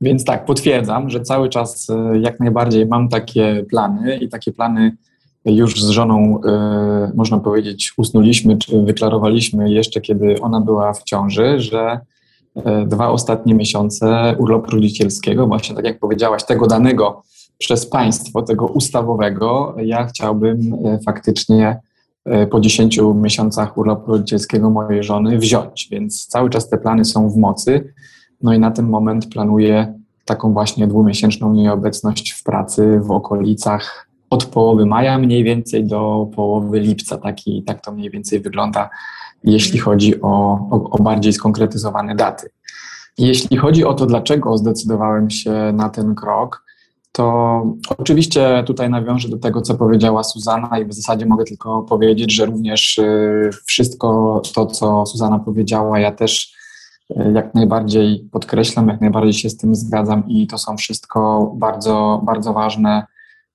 S3: Więc tak, potwierdzam, że cały czas e, jak najbardziej mam takie plany i takie plany już z żoną, e, można powiedzieć, usnuliśmy czy wyklarowaliśmy jeszcze, kiedy ona była w ciąży, że e, dwa ostatnie miesiące urlopu rodzicielskiego, właśnie tak jak powiedziałaś, tego danego przez państwo, tego ustawowego, ja chciałbym faktycznie E, po 10 miesiącach urlopu rodzicielskiego mojej żony wziąć, więc cały czas te plany są w mocy. No i na ten moment planuję taką właśnie dwumiesięczną nieobecność w pracy w okolicach od połowy maja mniej więcej do połowy lipca. Taki, tak to mniej więcej wygląda, jeśli chodzi o, o, o bardziej skonkretyzowane daty. Jeśli chodzi o to, dlaczego zdecydowałem się na ten krok, to oczywiście tutaj nawiążę do tego, co powiedziała Suzana i w zasadzie mogę tylko powiedzieć, że również y, wszystko to, co Suzana powiedziała, ja też y, jak najbardziej podkreślam, jak najbardziej się z tym zgadzam i to są wszystko bardzo, bardzo ważne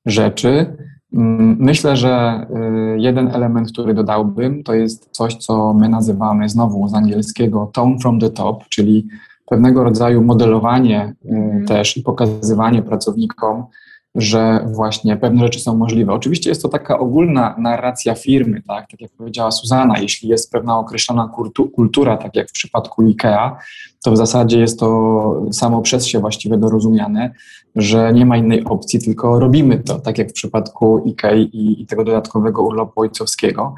S3: rzeczy. Mm, myślę, że y, jeden element, który dodałbym, to jest coś, co my nazywamy znowu z angielskiego tone from the top, czyli pewnego rodzaju modelowanie y, mhm. też i pokazywanie pracownikom, że właśnie pewne rzeczy są możliwe. Oczywiście jest to taka ogólna narracja firmy, tak, tak jak powiedziała Suzana, jeśli jest pewna określona kultura, tak jak w przypadku IKEA, to w zasadzie jest to samo przez się właściwie dorozumiane, że nie ma innej opcji, tylko robimy to, tak jak w przypadku IKEA i, i tego dodatkowego urlopu ojcowskiego.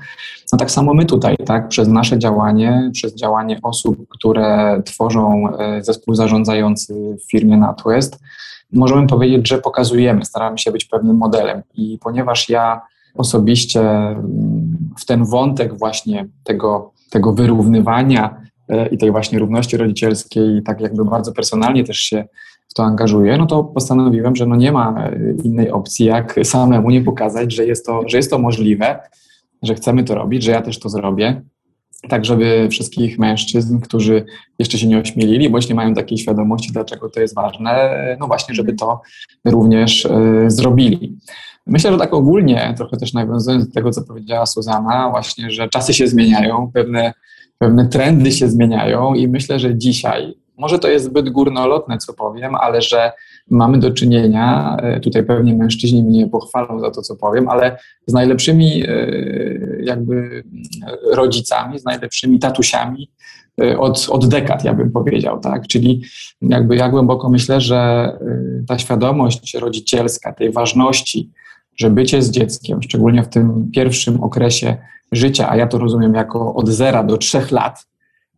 S3: No tak samo my tutaj, tak, przez nasze działanie, przez działanie osób, które tworzą e, zespół zarządzający w firmie NatWest, możemy powiedzieć, że pokazujemy, staramy się być pewnym modelem. I ponieważ ja osobiście mm, w ten wątek właśnie tego, tego wyrównywania e, i tej właśnie równości rodzicielskiej, tak jakby bardzo personalnie też się to angażuję, no to postanowiłem, że no nie ma e, innej opcji, jak samemu nie pokazać, że jest to, że jest to możliwe, że chcemy to robić, że ja też to zrobię tak żeby wszystkich mężczyzn, którzy jeszcze się nie ośmielili, bądź nie mają takiej świadomości, dlaczego to jest ważne, no właśnie, żeby to również y, zrobili. Myślę, że tak ogólnie, trochę też nawiązując do tego, co powiedziała Suzana, właśnie, że czasy się zmieniają, pewne, pewne trendy się zmieniają i myślę, że dzisiaj, może to jest zbyt górnolotne, co powiem, ale że mamy do czynienia, e, tutaj pewnie mężczyźni mnie pochwalą za to, co powiem, ale z najlepszymi e, jakby rodzicami, z najlepszymi tatusiami e, od, od dekad, ja bym powiedział, tak? Czyli jakby ja głęboko myślę, że ta świadomość rodzicielska, tej ważności, że bycie z dzieckiem, szczególnie w tym pierwszym okresie życia, a ja to rozumiem jako od zera do trzech lat,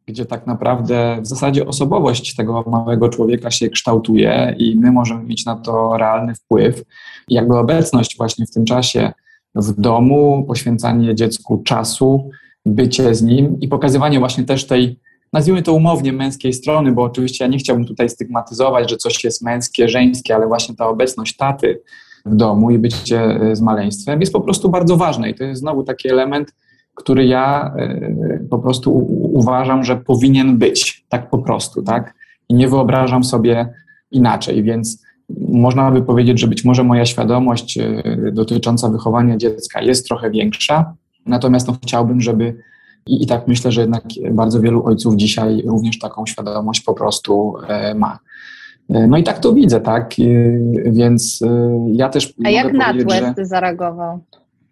S3: gdzie tak naprawdę w zasadzie osobowość tego małego człowieka się kształtuje i my możemy mieć na to realny wpływ. I jakby obecność właśnie w tym czasie w domu, poświęcanie dziecku czasu, bycie z nim i pokazywanie właśnie też tej, nazwijmy to umownie, męskiej strony, bo oczywiście ja nie chciałbym tutaj stygmatyzować, że coś jest męskie, żeńskie, ale właśnie ta obecność taty w domu i bycie z maleństwem jest po prostu bardzo ważne i to jest znowu taki element, który ja e, po prostu uważam, że powinien być, tak po prostu, tak? I nie wyobrażam sobie inaczej, więc można by powiedzieć, że być może moja świadomość e, dotycząca wychowania dziecka jest trochę większa, natomiast no, chciałbym, żeby i, i tak myślę, że jednak bardzo wielu ojców dzisiaj również taką świadomość po prostu e, ma. E, no i tak to widzę, tak? Więc ja też.
S1: A jak NatWest że... zareagował?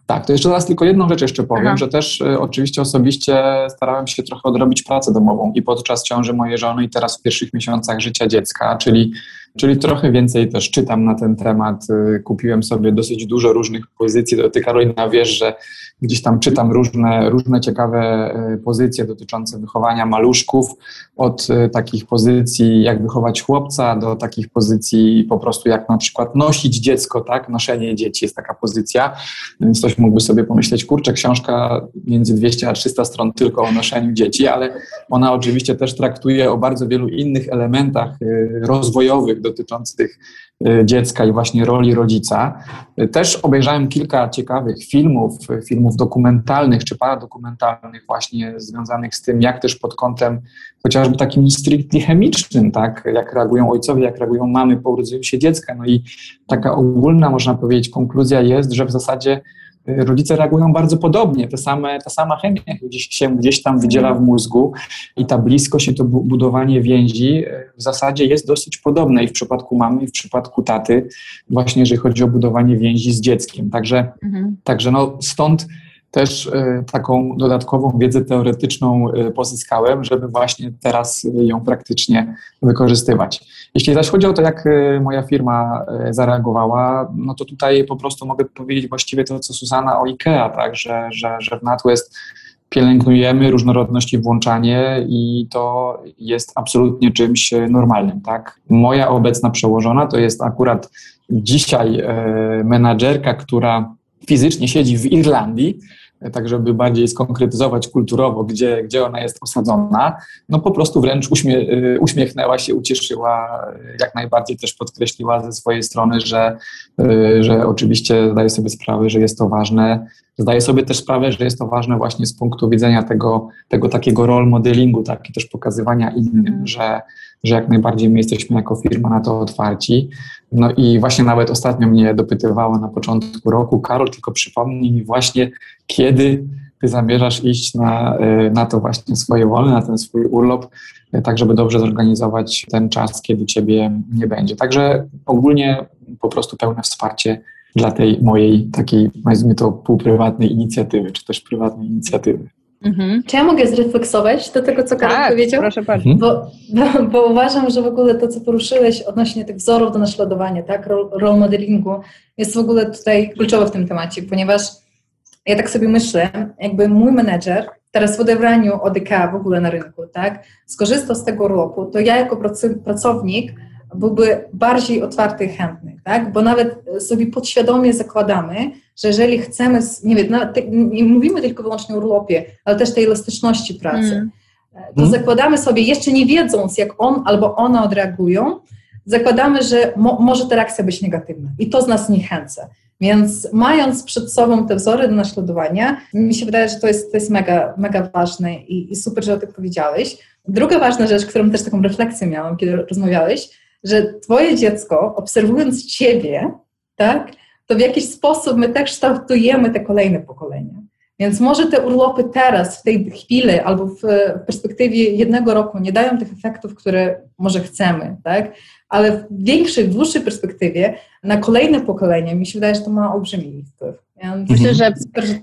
S3: Tak, to jeszcze raz tylko jedną rzecz jeszcze powiem, Aha. że też y, oczywiście osobiście starałem się trochę odrobić pracę domową i podczas ciąży mojej żony i teraz w pierwszych miesiącach życia dziecka, czyli Czyli trochę więcej też czytam na ten temat. Y, kupiłem sobie dosyć dużo różnych pozycji. Ty, Karolina, wiesz, że gdzieś tam czytam różne, różne ciekawe y, pozycje dotyczące wychowania maluszków, od y, takich pozycji, jak wychować chłopca, do takich pozycji po prostu, jak na przykład nosić dziecko, tak? Noszenie dzieci jest taka pozycja. Więc ktoś mógłby sobie pomyśleć, kurczę, książka między 200 a 300 stron tylko o noszeniu dzieci, ale ona oczywiście też traktuje o bardzo wielu innych elementach rozwojowych, dotyczących dziecka i właśnie roli rodzica. Też obejrzałem kilka ciekawych filmów, filmów dokumentalnych czy paradokumentalnych właśnie związanych z tym, jak też pod kątem chociażby takim stricte chemicznym, tak, jak reagują ojcowie, jak reagują mamy po urodzeniu się dziecka. No i taka ogólna, można powiedzieć, konkluzja jest, że w zasadzie rodzice reagują bardzo podobnie. Te same, ta sama chemia gdzieś się gdzieś tam wydziela w mózgu i ta bliskość i to budowanie więzi e, w zasadzie jest dosyć podobne i w przypadku mamy, i w przypadku taty, właśnie jeżeli chodzi o budowanie więzi z dzieckiem. Także, mhm. także no stąd też e, taką dodatkową wiedzę teoretyczną e, pozyskałem, żeby właśnie teraz ją praktycznie wykorzystywać. Jeśli zaś chodzi o to, jak e, moja firma zareagowała, no to tutaj po prostu mogę powiedzieć właściwie to, co Susana o IKEA, tak, że, że, że w NatWest pielęgnujemy różnorodność i włączanie i to jest absolutnie czymś normalnym. Tak? Moja obecna przełożona to jest akurat dzisiaj menadżerka, która fizycznie siedzi w Irlandii, tak żeby bardziej skonkretyzować kulturowo, gdzie, gdzie ona jest osadzona, no po prostu wręcz uśmie, y, uśmiechnęła się, ucieszyła, jak najbardziej też podkreśliła ze swojej strony, że, y, że oczywiście zdaje sobie sprawę, że jest to ważne. Zdaje sobie też sprawę, że jest to ważne właśnie z punktu widzenia tego, tego takiego role modelingu, tak, i też pokazywania innym, mm. że, że jak najbardziej my jesteśmy jako firma na to otwarci. No i właśnie nawet ostatnio mnie dopytywała na początku roku, Karol, tylko przypomnij mi właśnie, kiedy ty zamierzasz iść na, y, na to właśnie swoje wolne, na ten swój urlop, y, tak żeby dobrze zorganizować ten czas, kiedy ciebie nie będzie. Także ogólnie po prostu pełne wsparcie dla tej mojej takiej, nazwijmy to, półprywatnej inicjatywy, czy też prywatnej inicjatywy.
S2: Mhm. Czy ja mogę zrefleksować do tego, co Karol
S1: tak,
S2: powiedział?
S1: proszę bardzo.
S2: Bo, bo, bo, uważam, że w ogóle to, co poruszyłeś odnośnie tych wzorów do naśladowania, tak, role modelingu, jest w ogóle tutaj kluczowe w tym temacie, ponieważ ja tak sobie myślę, jakby mój menedżer teraz w odebraniu ODK w ogóle na rynku, tak, skorzystał z tego urlopu, to ja jako pracownik byłby bardziej otwarty i chętny, tak? Bo nawet sobie podświadomie zakładamy, że jeżeli chcemy, nie wiem, nie mówimy tylko wyłącznie o urlopie, ale też tej elastyczności pracy, mm. to mm. zakładamy sobie, jeszcze nie wiedząc, jak on albo ona odreagują, zakładamy, że mo, może ta reakcja być negatywna i to z nas niechęca. Więc mając przed sobą te wzory do naśladowania, mi się wydaje, że to jest, to jest mega, mega ważne i, i super, że o tym powiedziałeś. Druga ważna rzecz, którą też taką refleksję miałam, kiedy rozmawiałeś, że twoje dziecko, obserwując ciebie, tak, to w jakiś sposób my też kształtujemy te kolejne pokolenia. Więc może te urlopy teraz, w tej chwili albo w perspektywie jednego roku nie dają tych efektów, które może chcemy, tak? ale w większej, dłuższej perspektywie na kolejne pokolenia mi się wydaje, że to ma olbrzymi wpływ.
S1: Więc Myślę, że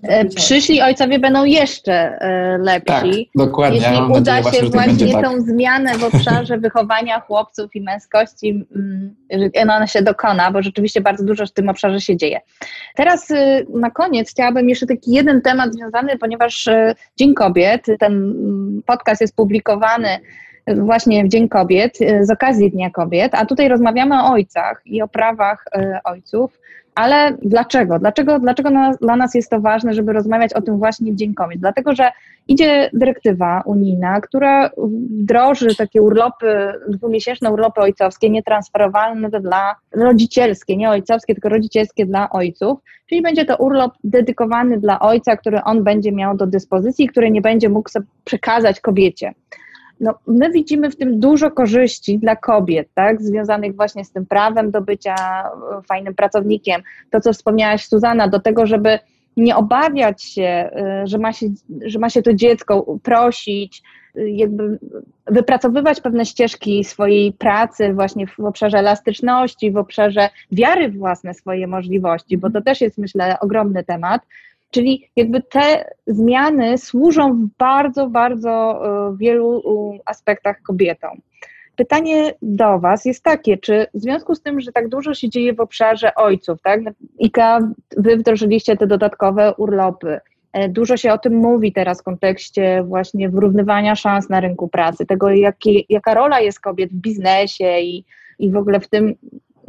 S1: e, przyszli ojcowie będą jeszcze e, lepsi. Tak,
S3: dokładnie.
S1: Jeśli ja uda się właśnie, właśnie tak. tą zmianę w obszarze [LAUGHS] wychowania chłopców i męskości, mm, że ona się dokona, bo rzeczywiście bardzo dużo w tym obszarze się dzieje. Teraz y, na koniec chciałabym jeszcze taki jeden temat związany, ponieważ y, Dzień Kobiet, ten podcast jest publikowany właśnie w Dzień Kobiet, z okazji Dnia Kobiet, a tutaj rozmawiamy o ojcach i o prawach ojców. Ale dlaczego? Dlaczego, dlaczego na, dla nas jest to ważne, żeby rozmawiać o tym właśnie w Dzień Kobiet? Dlatego, że idzie dyrektywa unijna, która wdroży takie urlopy, dwumiesięczne urlopy ojcowskie, nietransferowalne dla rodzicielskie, nie ojcowskie, tylko rodzicielskie dla ojców, czyli będzie to urlop dedykowany dla ojca, który on będzie miał do dyspozycji, który nie będzie mógł sobie przekazać kobiecie no, my widzimy w tym dużo korzyści dla kobiet, tak, związanych właśnie z tym prawem do bycia e, fajnym pracownikiem. To, co wspomniałaś, Suzana, do tego, żeby nie obawiać się, e, że ma się, że ma się to dziecko prosić, e, jakby wypracowywać pewne ścieżki swojej pracy właśnie w obszarze elastyczności, w obszarze wiary własne swoje możliwości, bo to też jest, myślę, ogromny temat. Czyli jakby te zmiany służą w bardzo, bardzo e, wielu aspektach kobietom. Pytanie do Was jest takie, czy w związku z tym, że tak dużo się dzieje w obszarze ojców, tak? IKA, Wy wdrożyliście te dodatkowe urlopy. E, dużo się o tym mówi teraz w kontekście właśnie wyrównywania szans na rynku pracy, tego jaki, jaka rola jest kobiet w biznesie i, i w ogóle w tym,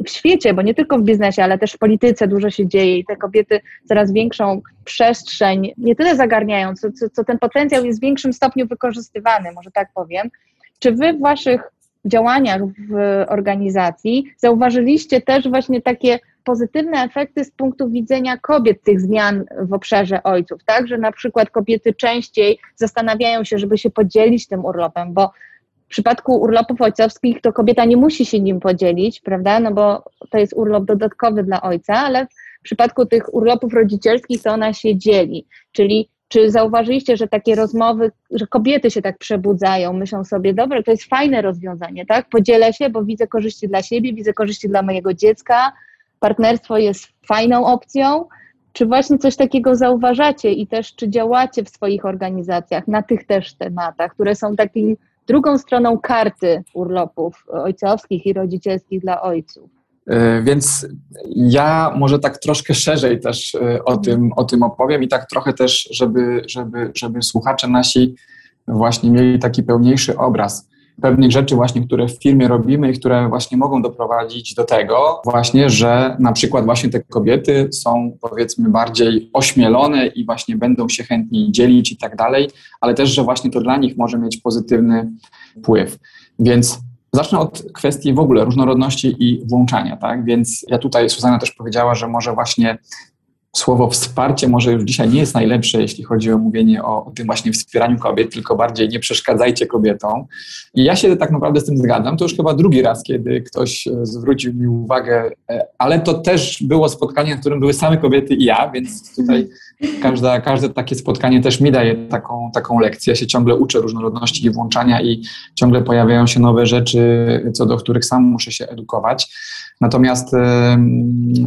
S1: w świecie, bo nie tylko w biznesie, ale też w polityce dużo się dzieje i te kobiety coraz większą przestrzeń nie tyle zagarniają, co, co, co ten potencjał jest w większym stopniu wykorzystywany, może tak powiem. Czy wy w waszych działaniach w organizacji zauważyliście też właśnie takie pozytywne efekty z punktu widzenia kobiet tych zmian w obszarze ojców, tak? Że na przykład kobiety częściej zastanawiają się, żeby się podzielić tym urlopem, bo w przypadku urlopów ojcowskich to kobieta nie musi się nim podzielić, prawda? No bo to jest urlop dodatkowy dla ojca, ale w przypadku tych urlopów rodzicielskich to ona się dzieli. Czyli czy zauważyliście, że takie rozmowy, że kobiety się tak przebudzają, myślą sobie, dobra, to jest fajne rozwiązanie, tak? Podzielę się, bo widzę korzyści dla siebie, widzę korzyści dla mojego dziecka, partnerstwo jest fajną opcją. Czy właśnie coś takiego zauważacie i też czy działacie w swoich organizacjach na tych też tematach, które są takim drugą stroną karty urlopów ojcowskich i rodzicielskich dla ojców.
S3: E, więc ja może tak troszkę szerzej też e, o tym, o tym opowiem i tak trochę też, żeby, żeby, żeby słuchacze nasi właśnie mieli taki pełniejszy obraz pewnych rzeczy właśnie, które w firmie robimy i które właśnie mogą doprowadzić do tego właśnie, że na przykład właśnie te kobiety są powiedzmy bardziej ośmielone i właśnie będą się chętniej dzielić i tak dalej, ale też, że właśnie to dla nich może mieć pozytywny wpływ. Więc Zacznę od kwestii w ogóle różnorodności i włączania, tak? Więc ja tutaj, Suzana też powiedziała, że może właśnie słowo wsparcie może już dzisiaj nie jest najlepsze, jeśli chodzi o mówienie o, o, tym właśnie wspieraniu kobiet, tylko bardziej nie przeszkadzajcie kobietom. I ja się tak naprawdę z tym zgadzam. To już chyba drugi raz, kiedy ktoś e, zwrócił mi uwagę, e, ale to też było spotkanie, na którym były same kobiety i ja, więc tutaj każda, każde takie spotkanie też mi daje taką, taką lekcję. Ja się ciągle uczę różnorodności i włączania i ciągle pojawiają się nowe rzeczy, co do których sam muszę się edukować. Natomiast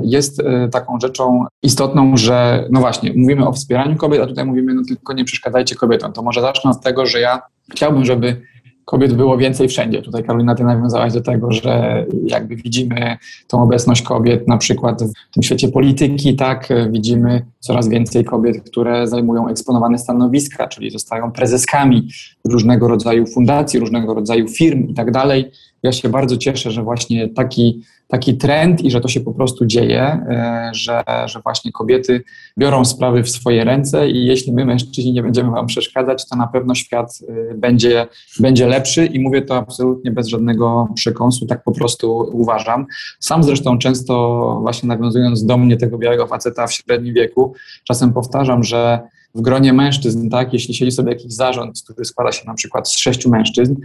S3: jest e, taką rzeczą istotną, że no właśnie, mówimy o wspieraniu kobiet, a tutaj mówimy, no tylko nie przeszkadzajcie kobietom. To może zacznę od tego, że ja chciałbym, żeby kobiet było więcej wszędzie. Tutaj Karolina, ty nawiązałaś do tego, że jakby widzimy tą obecność kobiet na przykład w tym świecie polityki, tak, widzimy coraz więcej kobiet, które zajmują eksponowane stanowiska, czyli zostają prezeskami różnego rodzaju fundacji, różnego rodzaju firm i tak dalej. Ja się bardzo cieszę, że właśnie taki taki trend i że to się po prostu dzieje, e, że, że właśnie kobiety biorą sprawy w swoje ręce i jeśli my, mężczyźni, nie będziemy Wam przeszkadzać, to na pewno świat e, będzie, będzie lepszy i mówię to absolutnie bez żadnego przekąsu, tak po prostu uważam. Sam zresztą często właśnie nawiązując do mnie, tego białego faceta w średnim wieku, czasem powtarzam, że w gronie mężczyzn, tak, jeśli siedzi sobie jakiś zarząd, który składa się na przykład z sześciu mężczyzn,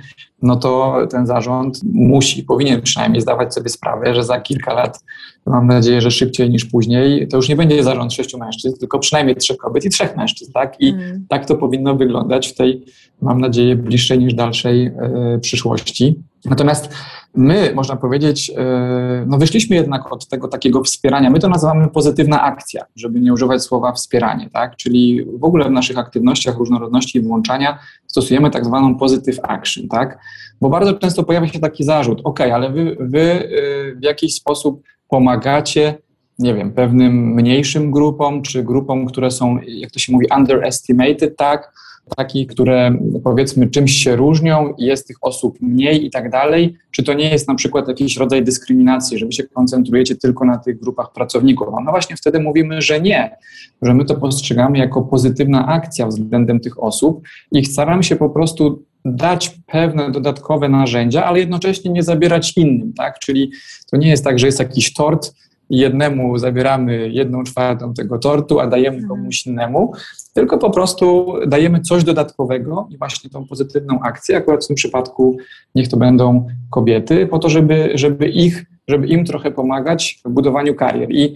S3: no to ten zarząd musi, powinien przynajmniej zdawać sobie sprawę, że za kilka lat, mam nadzieję, że szybciej niż później, to już nie będzie zarząd sześciu mężczyzn, tylko przynajmniej trzech kobiet i trzech mężczyzn, tak? I mm. tak to powinno wyglądać w tej, mam nadzieję, bliższej niż dalszej y, przyszłości. Natomiast my, można powiedzieć, e, no wyszliśmy jednak od tego takiego wspierania. My to nazywamy pozytywna akcja, żeby nie używać słowa wspieranie, tak? Czyli w ogóle w naszych aktywnościach różnorodności i włączania stosujemy tak zwaną positive action, tak? Bo bardzo często pojawia się taki zarzut, ok, ale wy, wy e, w jakiś sposób pomagacie nie wiem, pewnym mniejszym grupom, czy grupom, które są, jak to się mówi, underestimated, tak, takich, które powiedzmy czymś się różnią, jest tych osób mniej i tak dalej? Czy to nie jest na przykład jakiś rodzaj dyskryminacji, że wy się koncentrujecie tylko na tych grupach pracowników? No właśnie wtedy mówimy, że nie, że my to postrzegamy jako pozytywna akcja względem tych osób i staramy się po prostu dać pewne dodatkowe narzędzia, ale jednocześnie nie zabierać innym, tak? Czyli to nie jest tak, że jest jakiś tort, jednemu zabieramy jedną czwartą tego tortu, a dajemy mhm. komuś innemu, tylko po prostu dajemy coś dodatkowego i właśnie tą pozytywną akcję, akurat w tym przypadku niech to będą kobiety, po to, żeby, żeby ich, żeby im trochę pomagać w budowaniu karier. I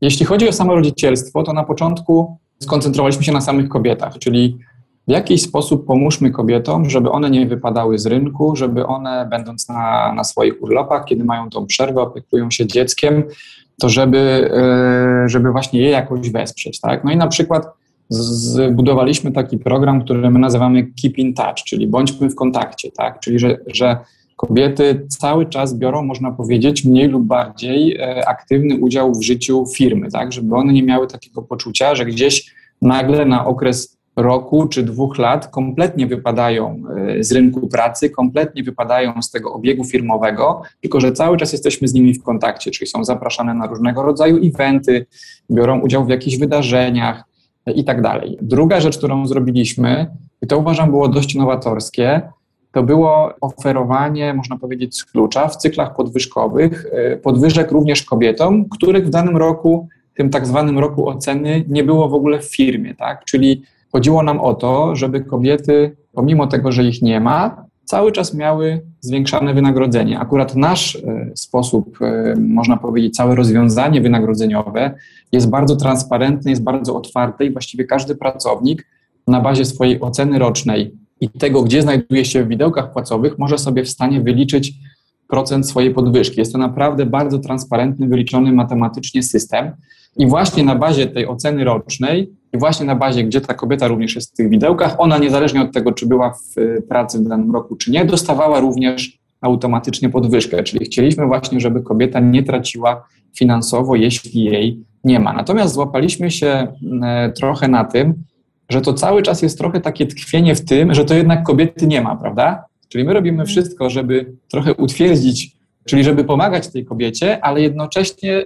S3: jeśli chodzi o samo rodzicielstwo, to na początku skoncentrowaliśmy się na samych kobietach, czyli w jakiś sposób pomóżmy kobietom, żeby one nie wypadały z rynku, żeby one, będąc na, na swoich urlopach, kiedy mają tą przerwę, opiekują się dzieckiem, to żeby, e, żeby właśnie je jakoś wesprzeć. Tak? No i na przykład zbudowaliśmy taki program, który my nazywamy Keep in Touch, czyli bądźmy w kontakcie, tak? czyli że, że kobiety cały czas biorą, można powiedzieć, mniej lub bardziej e, aktywny udział w życiu firmy, tak? żeby one nie miały takiego poczucia, że gdzieś nagle na okres roku czy dwóch lat kompletnie wypadają e, z rynku pracy, kompletnie wypadają z tego obiegu firmowego, tylko że cały czas jesteśmy z nimi w kontakcie, czyli są zapraszane na różnego rodzaju eventy, biorą udział w jakichś wydarzeniach e, i tak dalej. Druga rzecz, którą zrobiliśmy, i to uważam było dość nowatorskie, to było oferowanie, można powiedzieć, z klucza w cyklach podwyżkowych, e, podwyżek również kobietom, których w danym roku, tym tak zwanym roku oceny, nie było w ogóle w firmie, tak? Czyli Chodziło nam o to, żeby kobiety, pomimo tego, że ich nie ma, cały czas miały zwiększane wynagrodzenie. Akurat nasz e, sposób, e, można powiedzieć, całe rozwiązanie wynagrodzeniowe jest bardzo transparentne, jest bardzo otwarte i właściwie każdy pracownik na bazie swojej oceny rocznej i tego, gdzie znajduje się w widełkach płacowych, może sobie w stanie wyliczyć procent swojej podwyżki. Jest to naprawdę bardzo transparentny, wyliczony matematycznie system. I właśnie na bazie tej oceny rocznej i właśnie na bazie, gdzie ta kobieta również jest w tych widełkach, ona niezależnie od tego, czy była w y, pracy w danym roku, czy nie, dostawała również automatycznie podwyżkę. Czyli chcieliśmy właśnie, żeby kobieta nie traciła finansowo, jeśli jej nie ma. Natomiast złapaliśmy się y, trochę na tym, że to cały czas jest trochę takie tkwienie w tym, że to jednak kobiety nie ma, prawda? Czyli my robimy mhm. wszystko, żeby trochę utwierdzić, czyli żeby pomagać tej kobiecie, ale jednocześnie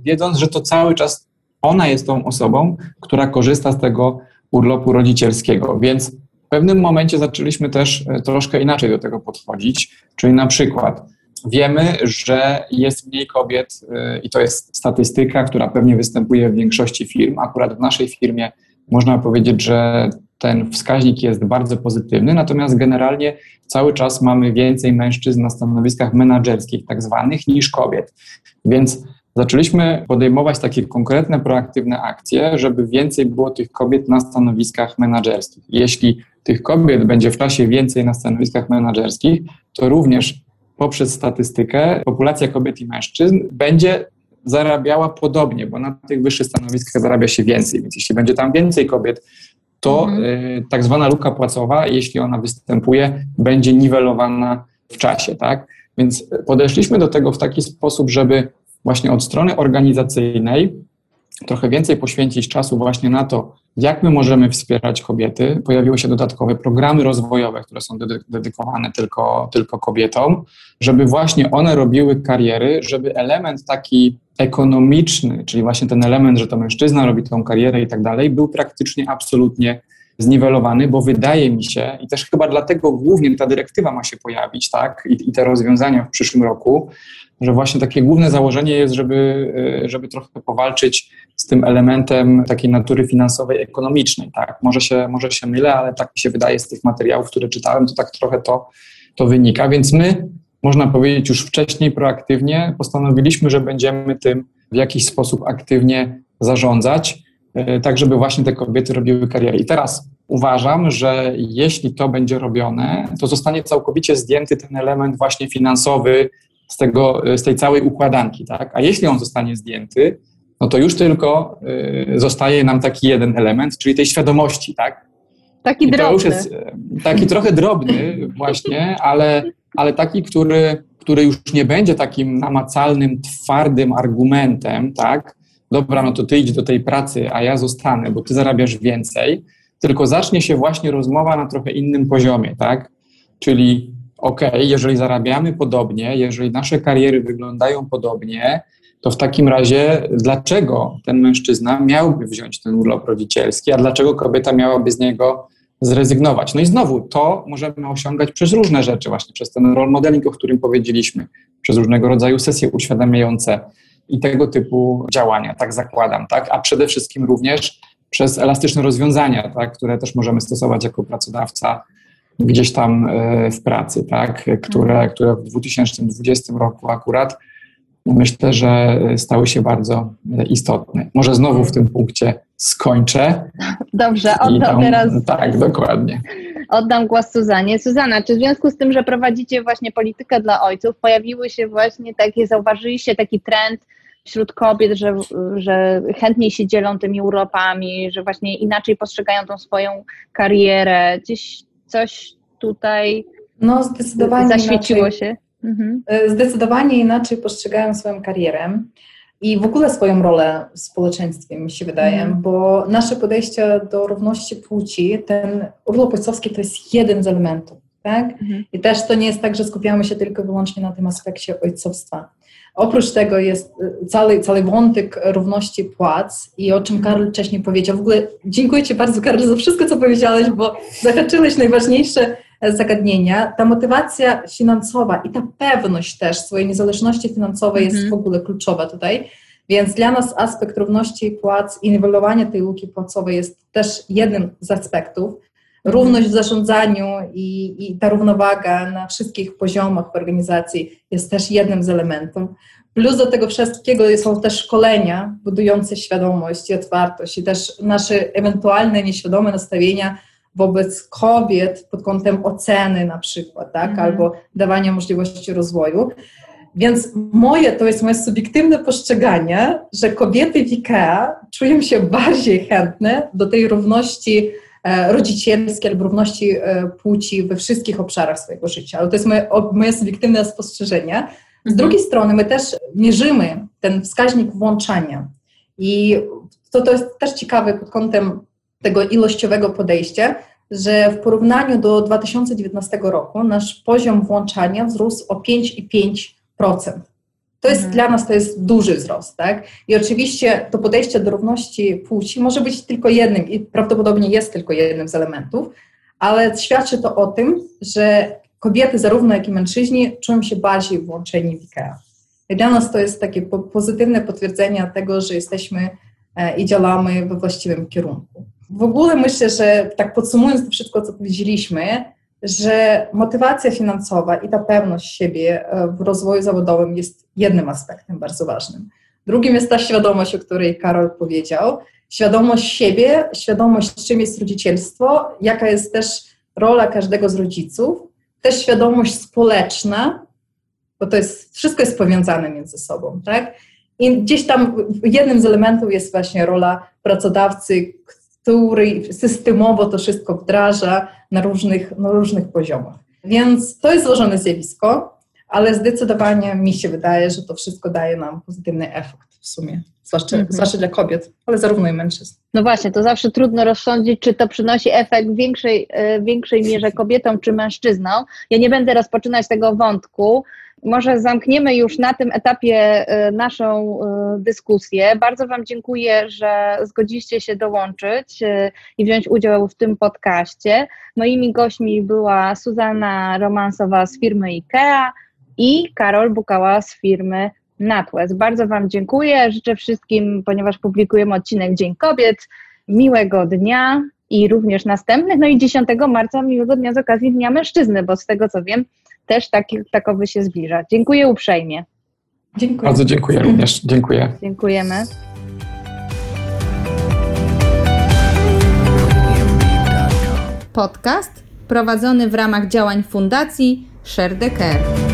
S3: wiedząc, że to cały czas ona jest tą osobą, która korzysta z tego urlopu rodzicielskiego. Więc w pewnym momencie zaczęliśmy też e, troszkę inaczej do tego podchodzić, czyli na przykład wiemy, że jest mniej kobiet e, i to jest statystyka, która pewnie występuje w większości firm. Akurat w naszej firmie można powiedzieć, że ten wskaźnik jest bardzo pozytywny, natomiast generalnie cały czas mamy więcej mężczyzn na stanowiskach menedżerskich, tak zwanych, niż kobiet. Więc zaczęliśmy podejmować takie konkretne, proaktywne akcje, żeby więcej było tych kobiet na stanowiskach menedżerskich. Jeśli tych kobiet będzie w czasie więcej na stanowiskach menedżerskich, to również poprzez statystykę populacja kobiet i mężczyzn będzie zarabiała podobnie, bo na tych wyższych stanowiskach zarabia się więcej, więc jeśli będzie tam więcej kobiet, to mhm. y, tak zwana luka płacowa, jeśli ona występuje, będzie niwelowana w czasie, tak? Więc podeszliśmy do tego w taki sposób, żeby właśnie od strony organizacyjnej trochę więcej poświęcić czasu właśnie na to, jak my możemy wspierać kobiety. Pojawiły się dodatkowe programy rozwojowe, które są dedykowane tylko, tylko kobietom, żeby właśnie one robiły kariery, żeby element taki ekonomiczny, czyli właśnie ten element, że to mężczyzna robi tą karierę i tak dalej, był praktycznie absolutnie zniwelowany, bo wydaje mi się, i też chyba dlatego głównie ta dyrektywa ma się pojawić, tak, i, i te rozwiązania w przyszłym roku, że właśnie takie główne założenie jest, żeby, e, żeby trochę powalczyć z tym elementem takiej natury finansowej, ekonomicznej. Tak? Może, się, może się mylę, ale tak mi się wydaje z tych materiałów, które czytałem, to tak trochę to, to wynika. Więc my, można powiedzieć, już wcześniej proaktywnie postanowiliśmy, że będziemy tym w jakiś sposób aktywnie zarządzać, e, tak żeby właśnie te kobiety robiły karierę. I teraz uważam, że jeśli to będzie robione, to zostanie całkowicie zdjęty ten element właśnie finansowy, z, tego, z tej całej układanki. Tak? A jeśli on zostanie zdjęty, no to już tylko y, zostaje nam taki jeden element, czyli tej świadomości. Tak?
S1: Taki I drobny. To już jest
S3: y, taki trochę drobny [LAUGHS] właśnie, ale, ale taki, który, który już nie będzie takim namacalnym, twardym argumentem, tak? Dobra, no to ty idź do tej pracy, a ja zostanę, bo ty zarabiasz więcej, tylko zacznie się właśnie rozmowa na trochę innym poziomie, tak? Czyli ok, jeżeli zarabiamy podobnie, jeżeli nasze kariery wyglądają podobnie, to w takim razie dlaczego ten mężczyzna miałby wziąć ten urlop rodzicielski, a dlaczego kobieta miałaby z niego zrezygnować? No i znowu, to możemy osiągać przez różne rzeczy, właśnie przez ten role modeling, o którym powiedzieliśmy, przez różnego rodzaju sesje uświadamiające i tego typu działania, tak zakładam, tak? A przede wszystkim również przez elastyczne rozwiązania, tak? które też możemy stosować jako pracodawca gdzieś tam e, w pracy, tak? które, mhm. które w 2020 roku akurat myślę, że stały się bardzo istotne. Może znowu w tym punkcie skończę.
S1: Dobrze, oddam teraz.
S3: Tak, dokładnie.
S1: Oddam głos Suzanie. Suzana, czy w związku z tym, że prowadzicie właśnie politykę dla ojców, pojawiły się właśnie takie, zauważyliście taki trend wśród kobiet, że, że chętniej się dzielą tymi urlopami, że właśnie inaczej postrzegają tą swoją karierę? Gdzieś coś tutaj no, zdecydowanie zaświeciło inaczej, się?
S2: Mhm. E, zdecydowanie inaczej postrzegają swoją karierę i w ogóle swoją rolę w społeczeństwie, mi się wydaje, mhm. bo nasze podejście do równości płci, ten urlop ojcowski to jest jeden z elementów. Tak? Mhm. I też to nie jest tak, że skupiamy się tylko i wyłącznie na tym aspekcie ojcowstwa. Oprócz tego jest y, cały, cały wątek równości płac i o czym Karol wcześniej powiedział. W ogóle dziękuję Ci bardzo, Karol, za wszystko, co powiedziałeś, bo zahaczyłeś najważniejsze e, zagadnienia. Ta motywacja finansowa i ta pewność też swojej niezależności finansowej jest mhm. w ogóle kluczowa tutaj. Więc dla nas aspekt równości płac i niwelowania tej luki płacowej jest też jednym z aspektów równość w zarządzaniu i, i ta równowaga na wszystkich poziomach w organizacji jest też jednym z elementów. Plus do tego wszystkiego są też szkolenia budujące świadomość i otwartość i też nasze ewentualne nieświadome nastawienia wobec kobiet pod kątem oceny na przykład, tak, mhm. albo dawania możliwości rozwoju. Więc moje, to jest moje subiektywne postrzeganie, że kobiety w IKEA czują się bardziej chętne do tej równości E, rodzicielskiej albo równości e, płci we wszystkich obszarach swojego życia. Ale to jest moje, moje subiektywne spostrzeżenie. Z mhm. drugiej strony my też mierzymy ten wskaźnik włączania i to, to jest też ciekawe pod kątem tego ilościowego podejścia, że w porównaniu do 2019 roku nasz poziom włączania wzrósł o 5,5%. To jest mhm. dla nas to jest duży wzrost, tak? I oczywiście to podejście do równości płci może być tylko jednym i prawdopodobnie jest tylko jednym z elementów, ale świadczy to o tym, że kobiety, zarówno jak i mężczyźni, czują się bardziej włączeni w IKEA. I dla nas to jest takie pozytywne potwierdzenie tego, że jesteśmy e, i działamy we właściwym kierunku. W ogóle myślę, że tak podsumując to wszystko, co powiedzieliśmy, że motywacja finansowa i ta pewność siebie e, w rozwoju zawodowym jest jednym aspektem bardzo ważnym. Drugim jest ta świadomość, o której Karol powiedział. Świadomość siebie, świadomość, czym jest rodzicielstwo, jaka jest też rola każdego z rodziców, też świadomość społeczna, bo to jest, wszystko jest powiązane między sobą, tak? I gdzieś tam jednym z elementów jest właśnie rola pracodawcy, który systemowo to wszystko wdraża na różnych, na różnych poziomach. Więc to jest złożone zjawisko, ale zdecydowanie mi się wydaje, że to wszystko daje nam pozytywny efekt w sumie, zwłaszcza, mhm. zwłaszcza dla kobiet, ale zarówno i mężczyzn.
S1: No właśnie, to zawsze trudno rozsądzić, czy to przynosi efekt w większej, e, większej [LAUGHS] mierze kobietom czy mężczyznom. Ja nie będę rozpoczynać tego wątku, może zamkniemy już na tym etapie y, naszą y, dyskusję. Bardzo Wam dziękuję, że zgodziliście się dołączyć y, i wziąć udział w tym podcaście. Moimi gośćmi była Suzana Romansowa z firmy IKEA i Karol Bukała z firmy NatWest. Bardzo Wam dziękuję. Życzę wszystkim, ponieważ publikujemy odcinek Dzień Kobiet, miłego dnia i również następnych. No i 10 marca miłego dnia z okazji Dnia Mężczyzny, bo z tego co wiem, też taki, takowy się zbliża. Dziękuję uprzejmie.
S3: Dziękuję. Bardzo dziękuję również. Dziękuję.
S1: Dziękujemy.
S4: Podcast prowadzony w ramach działań Fundacji Share the Care.